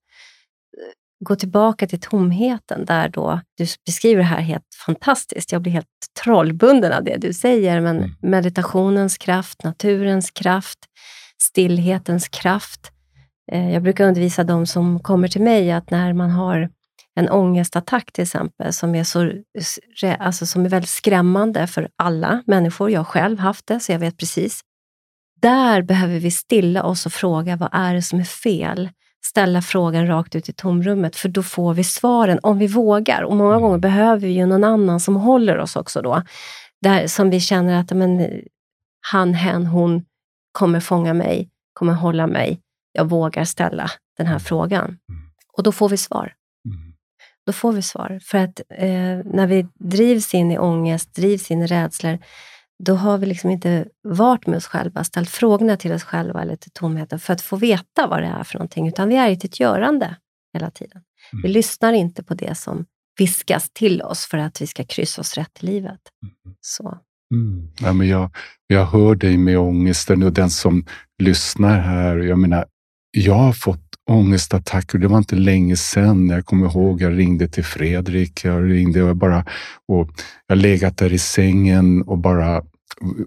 gå tillbaka till tomheten, där då du beskriver det här helt fantastiskt. Jag blir helt trollbunden av det du säger, men mm. meditationens kraft, naturens kraft, stillhetens kraft. Eh, jag brukar undervisa de som kommer till mig att när man har en ångestattack till exempel, som är, så, alltså, som är väldigt skrämmande för alla människor. Jag själv haft det, så jag vet precis. Där behöver vi stilla oss och fråga, vad är det som är fel? Ställa frågan rakt ut i tomrummet, för då får vi svaren om vi vågar. Och många gånger behöver vi ju någon annan som håller oss också då. Där, som vi känner att men, han, hen, hon kommer fånga mig, kommer hålla mig. Jag vågar ställa den här frågan. Mm. Och då får vi svar. Mm. Då får vi svar. För att eh, när vi drivs in i ångest, drivs in i rädslor, då har vi liksom inte varit med oss själva, ställt frågorna till oss själva eller till tomheten för att få veta vad det är för någonting, utan vi är i ett görande hela tiden. Mm. Vi lyssnar inte på det som viskas till oss för att vi ska kryssa oss rätt i livet. Mm. Så. Mm. Ja, men jag, jag hör dig med ångesten och den som lyssnar här. Jag menar, jag har fått ångestattacker. Det var inte länge sedan. Jag kommer ihåg, jag ringde till Fredrik. Jag ringde och bara och jag legat där i sängen och bara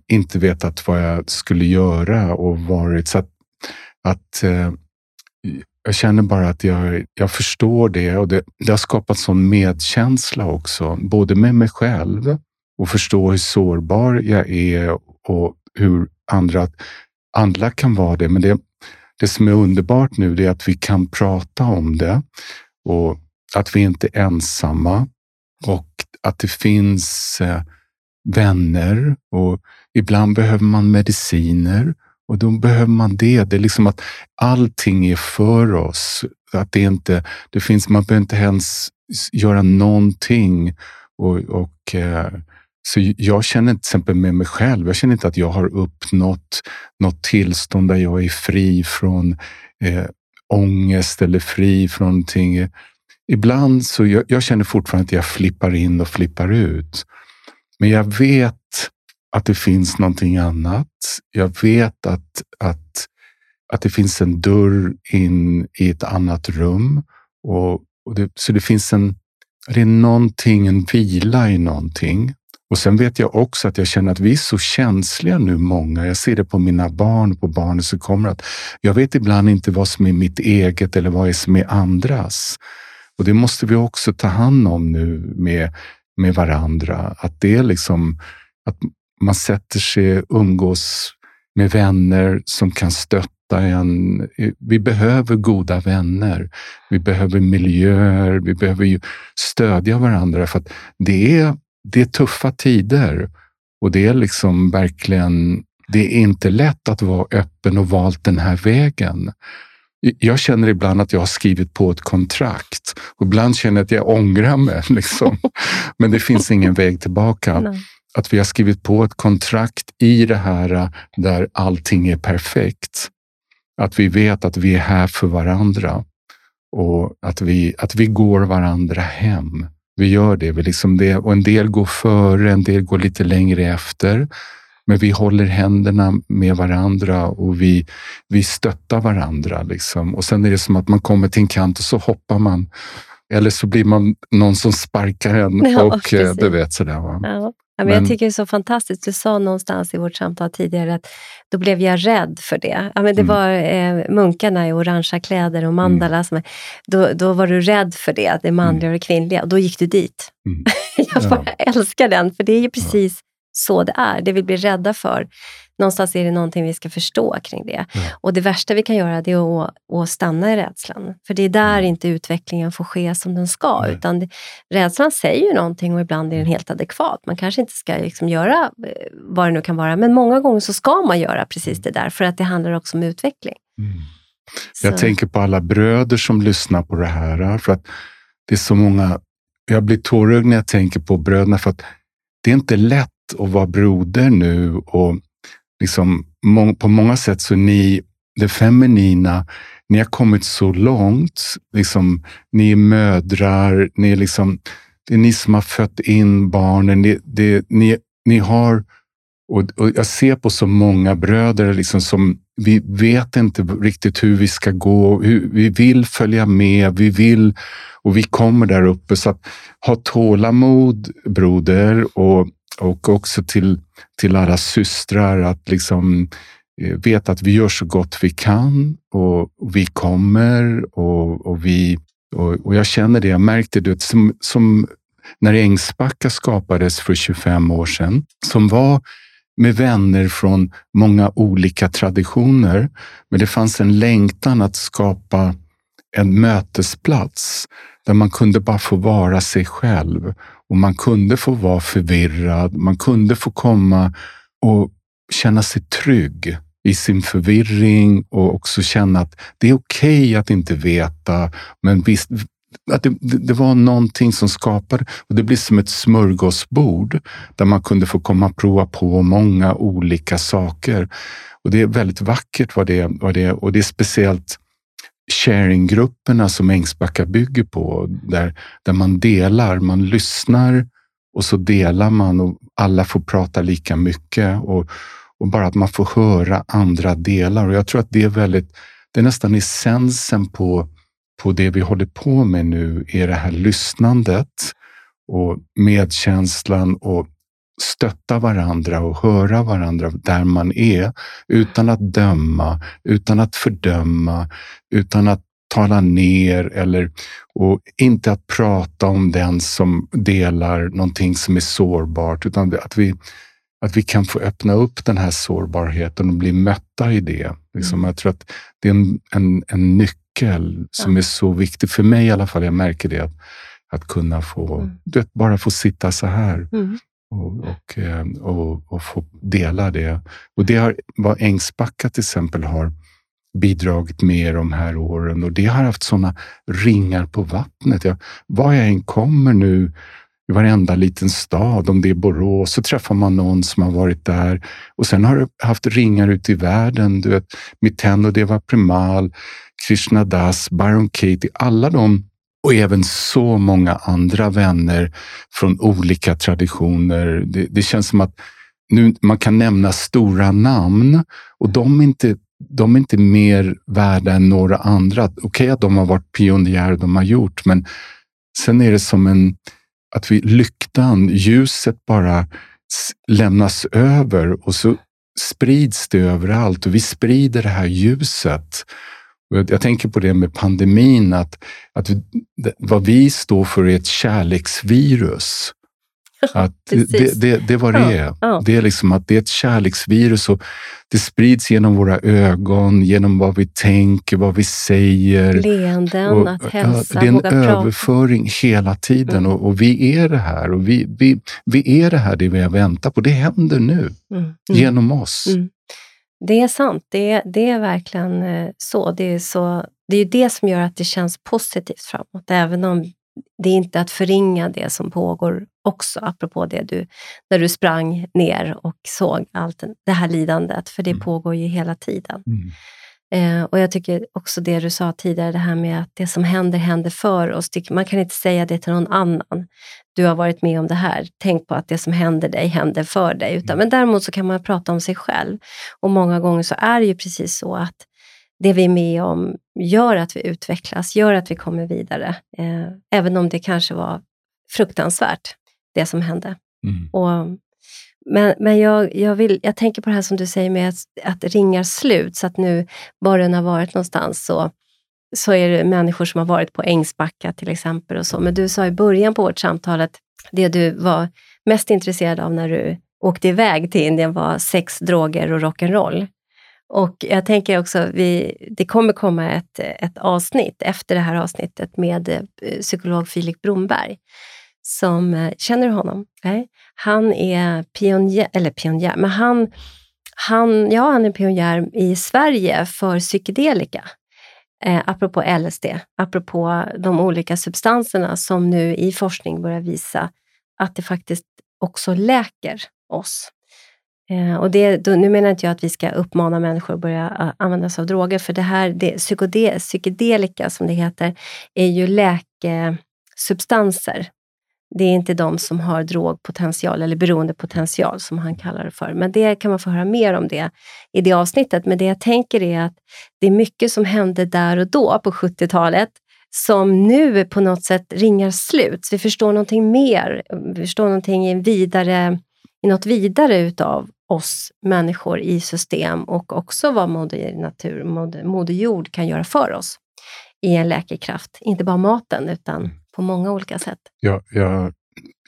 inte vetat vad jag skulle göra och varit så att, att eh, jag känner bara att jag, jag förstår det och det, det har skapat sån medkänsla också, både med mig själv och förstå hur sårbar jag är och hur andra, andra kan vara det. Men det, det som är underbart nu är att vi kan prata om det och att vi inte är ensamma och att det finns eh, vänner och ibland behöver man mediciner och då behöver man det. Det är liksom att allting är för oss. Att det inte, det finns, man behöver inte ens göra någonting och, och eh, så jag känner till exempel med mig själv, jag känner inte att jag har uppnått något tillstånd där jag är fri från eh, ångest eller fri från någonting. Ibland så jag, jag känner fortfarande att jag flippar in och flippar ut. Men jag vet att det finns någonting annat. Jag vet att, att att det finns en dörr in i ett annat rum. Och, och det, så det finns en, det är någonting, en vila i någonting. Och sen vet jag också att jag känner att vi är så känsliga nu, många. Jag ser det på mina barn, på barnen som kommer. att Jag vet ibland inte vad som är mitt eget eller vad som är andras. Och det måste vi också ta hand om nu med, med varandra. Att det är liksom att man sätter sig och umgås med vänner som kan stötta en. Vi behöver goda vänner. Vi behöver miljöer. Vi behöver stödja varandra för att det är, det är tuffa tider och det är liksom verkligen, det är inte lätt att vara öppen och valt den här vägen. Jag känner ibland att jag har skrivit på ett kontrakt och ibland känner jag att jag ångrar mig. Liksom. Men det finns ingen väg tillbaka. Nej. Att vi har skrivit på ett kontrakt i det här där allting är perfekt. Att vi vet att vi är här för varandra och att vi, att vi går varandra hem. Vi gör det. Vi liksom det. Och en del går före, en del går lite längre efter. Men vi håller händerna med varandra och vi, vi stöttar varandra. Liksom. Och sen är det som att man kommer till en kant och så hoppar man. Eller så blir man någon som sparkar en. Ja, och eh, precis. du vet sådär. Va? Ja. Ja, men jag tycker det är så fantastiskt. Du sa någonstans i vårt samtal tidigare att då blev jag rädd för det. Ja, men det mm. var eh, munkarna i orangea kläder och mandala. Mm. Som, då, då var du rädd för det, det manliga och det kvinnliga. Och då gick du dit. Mm. jag bara ja. älskar den, för det är ju precis så det är. Det vi blir rädda för någonstans är det någonting vi ska förstå kring det. Mm. Och det värsta vi kan göra det är att, att stanna i rädslan. För det är där mm. inte utvecklingen får ske som den ska. Mm. Utan det, rädslan säger ju någonting och ibland är den helt adekvat. Man kanske inte ska liksom göra eh, vad det nu kan vara, men många gånger så ska man göra precis det där, för att det handlar också om utveckling. Mm. Jag tänker på alla bröder som lyssnar på det här, för att det är så många jag blir tårögd när jag tänker på bröderna, för att det är inte lätt och vara broder nu och liksom, på många sätt så är ni, det feminina, ni har kommit så långt. Liksom, ni är mödrar, ni är liksom, det är ni som har fött in barnen. Ni, det, ni, ni har, och, och, jag ser på så många bröder liksom som vi vet inte riktigt hur vi ska gå. Hur, vi vill följa med, vi vill och vi kommer där uppe. Så att ha tålamod broder och och också till, till alla systrar att liksom eh, veta att vi gör så gott vi kan och, och vi kommer och, och vi och, och, jag känner det. Jag märkte det som, som när Ängsbacka skapades för 25 år sedan, som var med vänner från många olika traditioner. Men det fanns en längtan att skapa en mötesplats där man kunde bara få vara sig själv och man kunde få vara förvirrad. Man kunde få komma och känna sig trygg i sin förvirring och också känna att det är okej okay att inte veta, men visst, att det, det, var någonting som skapade, och det blir som ett smörgåsbord där man kunde få komma och prova på många olika saker. Och Det är väldigt vackert vad det, vad det och det är speciellt sharinggrupperna som Ängsbacka bygger på, där, där man delar, man lyssnar och så delar man och alla får prata lika mycket och, och bara att man får höra andra delar. Och Jag tror att det är väldigt, det är nästan essensen på, på det vi håller på med nu, är det här lyssnandet och medkänslan och stötta varandra och höra varandra där man är utan att döma, utan att fördöma, utan att tala ner eller och inte att prata om den som delar någonting som är sårbart, utan att vi, att vi kan få öppna upp den här sårbarheten och bli mötta i det. Liksom, mm. Jag tror att det är en, en, en nyckel som ja. är så viktig, för mig i alla fall. Jag märker det. Att, att kunna få, mm. vet, bara få sitta så här. Mm och, och, eh, och, och, få dela det. Och det har vad Ängsbacka till exempel har bidragit med de här åren och det har haft sådana ringar på vattnet. Jag, var jag än kommer nu i varenda liten stad, om det är Borås, så träffar man någon som har varit där. Och sen har du haft ringar ute i världen. Du vet, Mitendo Deva Premal, Krishna Das, Byron Katie, alla de och även så många andra vänner från olika traditioner. Det, det, känns som att nu man kan nämna stora namn och de är inte de är inte mer värda än några andra. Okej okay, att de har varit pionjärer, de har gjort, men sen är det som en, att vi, lyktan, ljuset bara lämnas över och så sprids det överallt och vi sprider det här ljuset. Jag, tänker på det med pandemin, att, att vad vi står för är ett kärleksvirus. Att det, det, det var det är. Ja, ja. Det är liksom att det är ett kärleksvirus och det sprids genom våra ögon, genom vad vi tänker, vad vi säger. Leenden, och, att hälsa, Det är en överföring prata. hela tiden mm. och, och, vi är det här. Och vi, vi, vi är det här, det vi har väntat på. Det händer nu, mm. Mm. genom oss. Mm. Det är sant. Det, det är verkligen eh, så. Det är, så. det är det som gör att det känns positivt framåt, även om det är inte att förringa det som pågår också, apropå det du, när du sprang ner och såg allt det här lidandet, för det mm. pågår ju hela tiden. Mm. Eh, och jag tycker också det du sa tidigare, det här med att det som händer, händer för oss. Man kan inte säga det till någon annan. Du har varit med om det här, tänk på att det som händer dig händer för dig. Utan, mm. Men däremot så kan man prata om sig själv. Och många gånger så är det ju precis så att det vi är med om gör att vi utvecklas, gör att vi kommer vidare. Eh, även om det kanske var fruktansvärt, det som hände. Mm. Och, men men jag, jag, vill, jag tänker på det här som du säger med att, att ringar slut, så att nu, var den har varit någonstans, så, så är det människor som har varit på Ängsbacka till exempel. och så. Men du sa i början på vårt samtal att det du var mest intresserad av när du åkte iväg till Indien var sex, droger och rock'n'roll. Och jag tänker också, vi, det kommer komma ett, ett avsnitt efter det här avsnittet med eh, psykolog Filip Bromberg. Som, eh, känner du honom? Nej? Han är pionjär, eller pionjär, men han, han, ja, han är pionjär i Sverige för psykedelika. Eh, apropå LSD, apropå de olika substanserna som nu i forskning börjar visa att det faktiskt också läker oss. Eh, och det, då, nu menar inte jag att vi ska uppmana människor att börja eh, använda sig av droger, för det här, det, psykedelika som det heter, är ju läkesubstanser. Det är inte de som har drogpotential eller beroendepotential som han kallar det för. Men det kan man få höra mer om det i det avsnittet. Men det jag tänker är att det är mycket som hände där och då på 70-talet som nu på något sätt ringar slut. Så vi förstår någonting mer, vi förstår någonting i, vidare, i något vidare utav oss människor i system och också vad Moder Natur, Moder, Moder Jord kan göra för oss i en läkekraft. Inte bara maten, utan mm på många olika sätt. Jag, jag,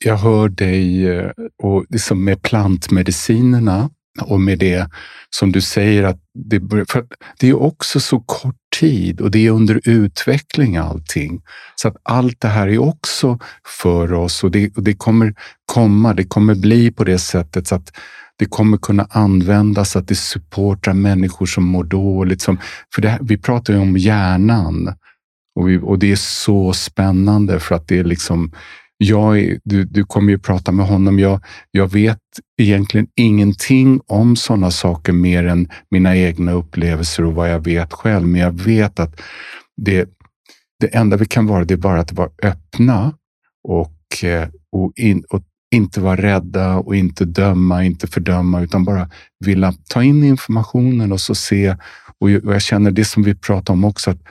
jag hör dig, eh, och liksom med plantmedicinerna och med det som du säger, att det, för det är också så kort tid och det är under utveckling allting. Så att allt det här är också för oss och det, och det kommer komma, det kommer bli på det sättet så att det kommer kunna användas, att det supportar människor som mår dåligt. Som, för det, vi pratar ju om hjärnan och, vi, och det är så spännande för att det är liksom jag, du, du kommer ju prata med honom. Jag, jag vet egentligen ingenting om sådana saker mer än mina egna upplevelser och vad jag vet själv. Men jag vet att det, det enda vi kan vara, det är bara att vara öppna och, eh, och, in, och inte vara rädda och inte döma, inte fördöma, utan bara vilja ta in informationen och så se. Och jag känner det som vi pratar om också, att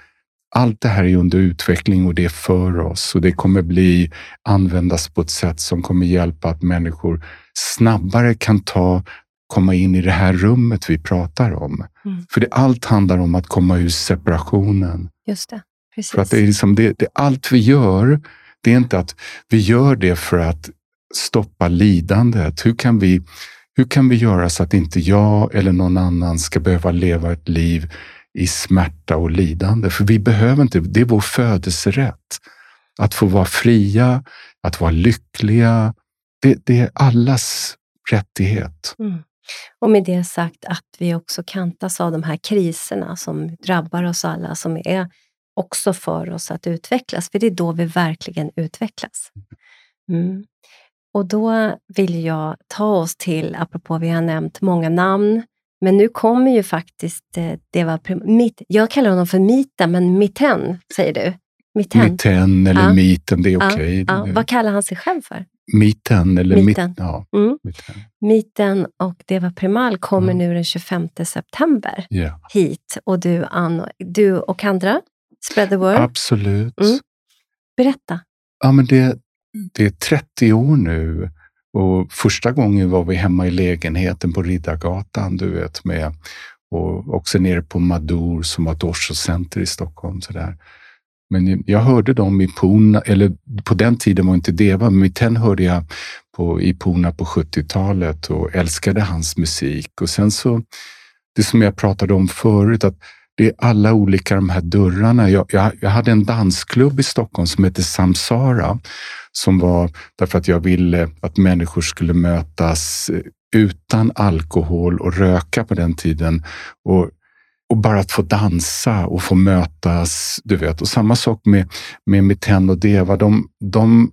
allt det här är under utveckling och det är för oss och det kommer bli användas på ett sätt som kommer hjälpa att människor snabbare kan ta, komma in i det här rummet vi pratar om. Mm. För det, allt handlar om att komma ur separationen. Just det. Precis. För att det är liksom det, det, allt vi gör, det är inte att vi gör det för att stoppa lidandet? Hur kan, vi, hur kan vi göra så att inte jag eller någon annan ska behöva leva ett liv i smärta och lidande? För vi behöver inte, det är vår födelserätt. Att få vara fria, att vara lyckliga. Det, det är allas rättighet. Mm. Och med det sagt att vi också kantas av de här kriserna som drabbar oss alla, som är också för oss att utvecklas, för det är då vi verkligen utvecklas. Mm. Och då vill jag ta oss till, apropå vi har nämnt många namn, men nu kommer ju faktiskt, eh, det var mitt, jag kallar honom för Mita, men Mitten säger du? Mitten, Mitten eller ja. Miten, det är okej. Okay. Ja. Ja. Vad kallar han sig själv för? Miten, eller Miten. Mit, ja, Mm. miten. Miten och Deva Primal kommer Mm. nu den 25 september Ja, hit. Och du, Ann, du och andra, spread the word. absolut. Mm. Berätta. Ja, men det, det är 30 år nu och första gången var vi hemma i lägenheten på Riddargatan, du vet, med, och också nere på Madour som var ett årscenter i Stockholm. Så där. Men jag hörde dem i Puna, eller på den tiden var inte Deva, men Miten hörde jag på, i Puna på 70-talet och älskade hans musik. Och sen så, det som jag pratade om förut, att det är alla olika de här dörrarna. Jag, jag, jag hade en dansklubb i Stockholm som hette Samsara, som var därför att jag ville att människor skulle mötas eh, utan alkohol och röka på den tiden. Och, och bara att få dansa och få mötas, du vet. Och samma sak med, med Miten och Deva. De, de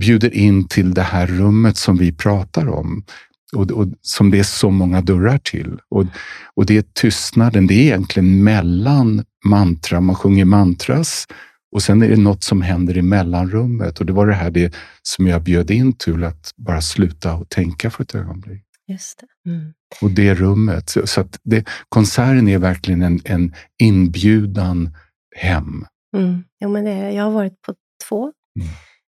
bjuder in till det här rummet som vi pratar om. Och, och som det är så många dörrar till. Och, och det är tystnaden, det är egentligen mellan mantra, man sjunger mantras och sen är det något som händer i mellanrummet. Och det var det här det som jag bjöd in till, att bara sluta och tänka för ett ögonblick. Just det. Mm. Och det rummet. Så, så att det, konserten är verkligen en, en inbjudan hem. Mm. Jo, men det, jag har varit på två Mm.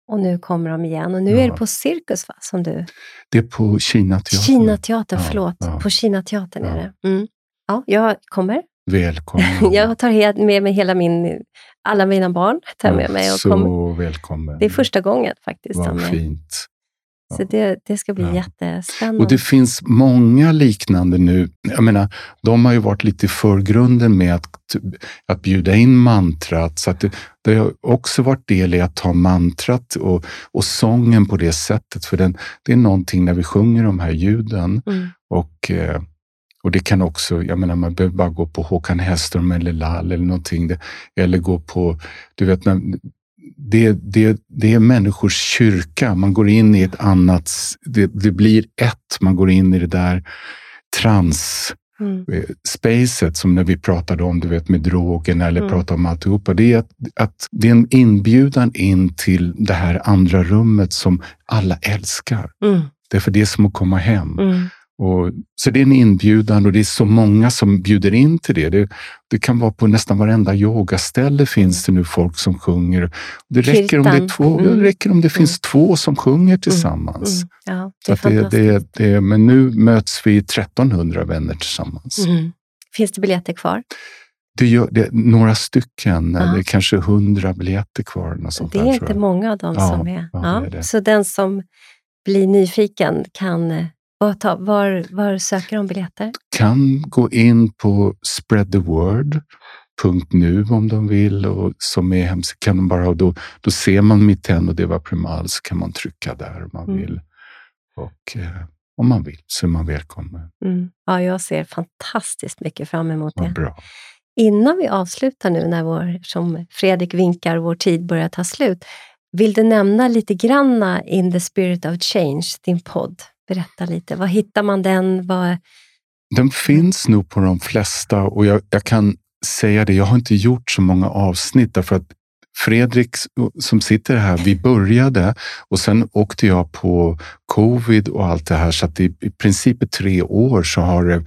Och nu kommer de igen. Och nu Ja. är det på Cirkus, va? Som du... Det är på Kinateatern. Kinateatern, Ja, förlåt. ja. På Kinateatern är Ja. det. Mm. Ja, jag kommer. Välkommen. Jag tar med mig hela min, alla mina barn. Tar med mig och så kommer. välkommen. Det är första gången faktiskt. Vad fint. Så det, det ska bli Ja. jättespännande. Och det finns många liknande nu. Jag menar, de har ju varit lite i förgrunden med att, att bjuda in mantrat. Så att det, det har också varit del i att ta mantrat och, och sången på det sättet. För den, det är någonting när vi sjunger de här ljuden. Mm. Och, eh, och det kan också, jag menar man behöver bara gå på Håkan Hellström eller Lall eller någonting. Eller gå på, du vet, när, det, det, det är människors kyrka. Man går in i ett annat, det, det blir ett. Man går in i det där trans Mm. eh, spacet som när vi pratade om, du vet med drogerna eller Mm. pratade om alltihopa. Det är, att, att det är en inbjudan in till det här andra rummet som alla älskar. Mm. Det är för det är som att komma hem. Mm. Och, så det är en inbjudan och det är så många som bjuder in till det. Det, det kan vara på nästan varenda yogaställe finns det nu folk som sjunger. Det räcker om det, två, Mm. det räcker om det finns två som sjunger tillsammans. Mm. Ja, det Så är att det, det, det, men nu möts vi 1300 vänner tillsammans. Mm. Finns det biljetter kvar? Det gör det, några stycken, Ja. det är kanske 100 biljetter kvar. Något sånt Det där, är tror inte många av dem Ja, som är. ja, är. Så den som blir nyfiken kan... Var, ta, var, var söker de biljetter? kan gå in på spreadtheword.nu om de vill och som är hemskt kan de bara och då, då ser man Mitten och Deva Primal så kan man trycka där om man Mm. vill. Och eh, om man vill så är man välkommen. Mm. Ja, jag ser fantastiskt mycket fram emot Vad det. bra. Innan vi avslutar nu, när vår, som Fredrik vinkar, vår tid börjar ta slut. Vill du nämna lite granna In the spirit of change, din podd? Berätta lite. Var hittar man den? Var... Den finns nog på de flesta och jag, jag kan säga det, jag har inte gjort så många avsnitt därför att Fredrik som sitter här, vi började och sen åkte jag på covid och allt det här så att i, i princip i tre år så har det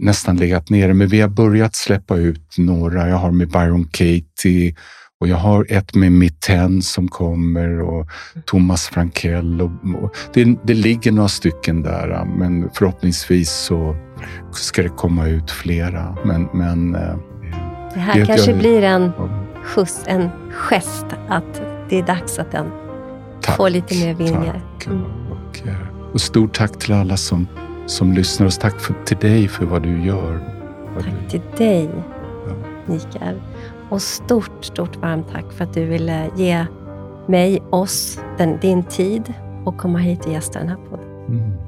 nästan legat nere. Men vi har börjat släppa ut några. Jag har med Byron Katie och jag har ett med Mitten som kommer och Thomas Frankell. Och, och det, det ligger några stycken där, men förhoppningsvis så ska det komma ut flera. Men, men eh, det här Det- kanske jag- blir en skjuts, en gest att det är dags att den tack, får lite mer vingar. tack. Mm. Och, eh, och stort tack till alla som, som lyssnar och tack för, till dig för vad du gör. Vad Tack du, till dig, Ja. Mikael. Och stort, stort varmt tack för att du ville ge mig, oss, den, din tid och komma hit och gästa den här podden. mm,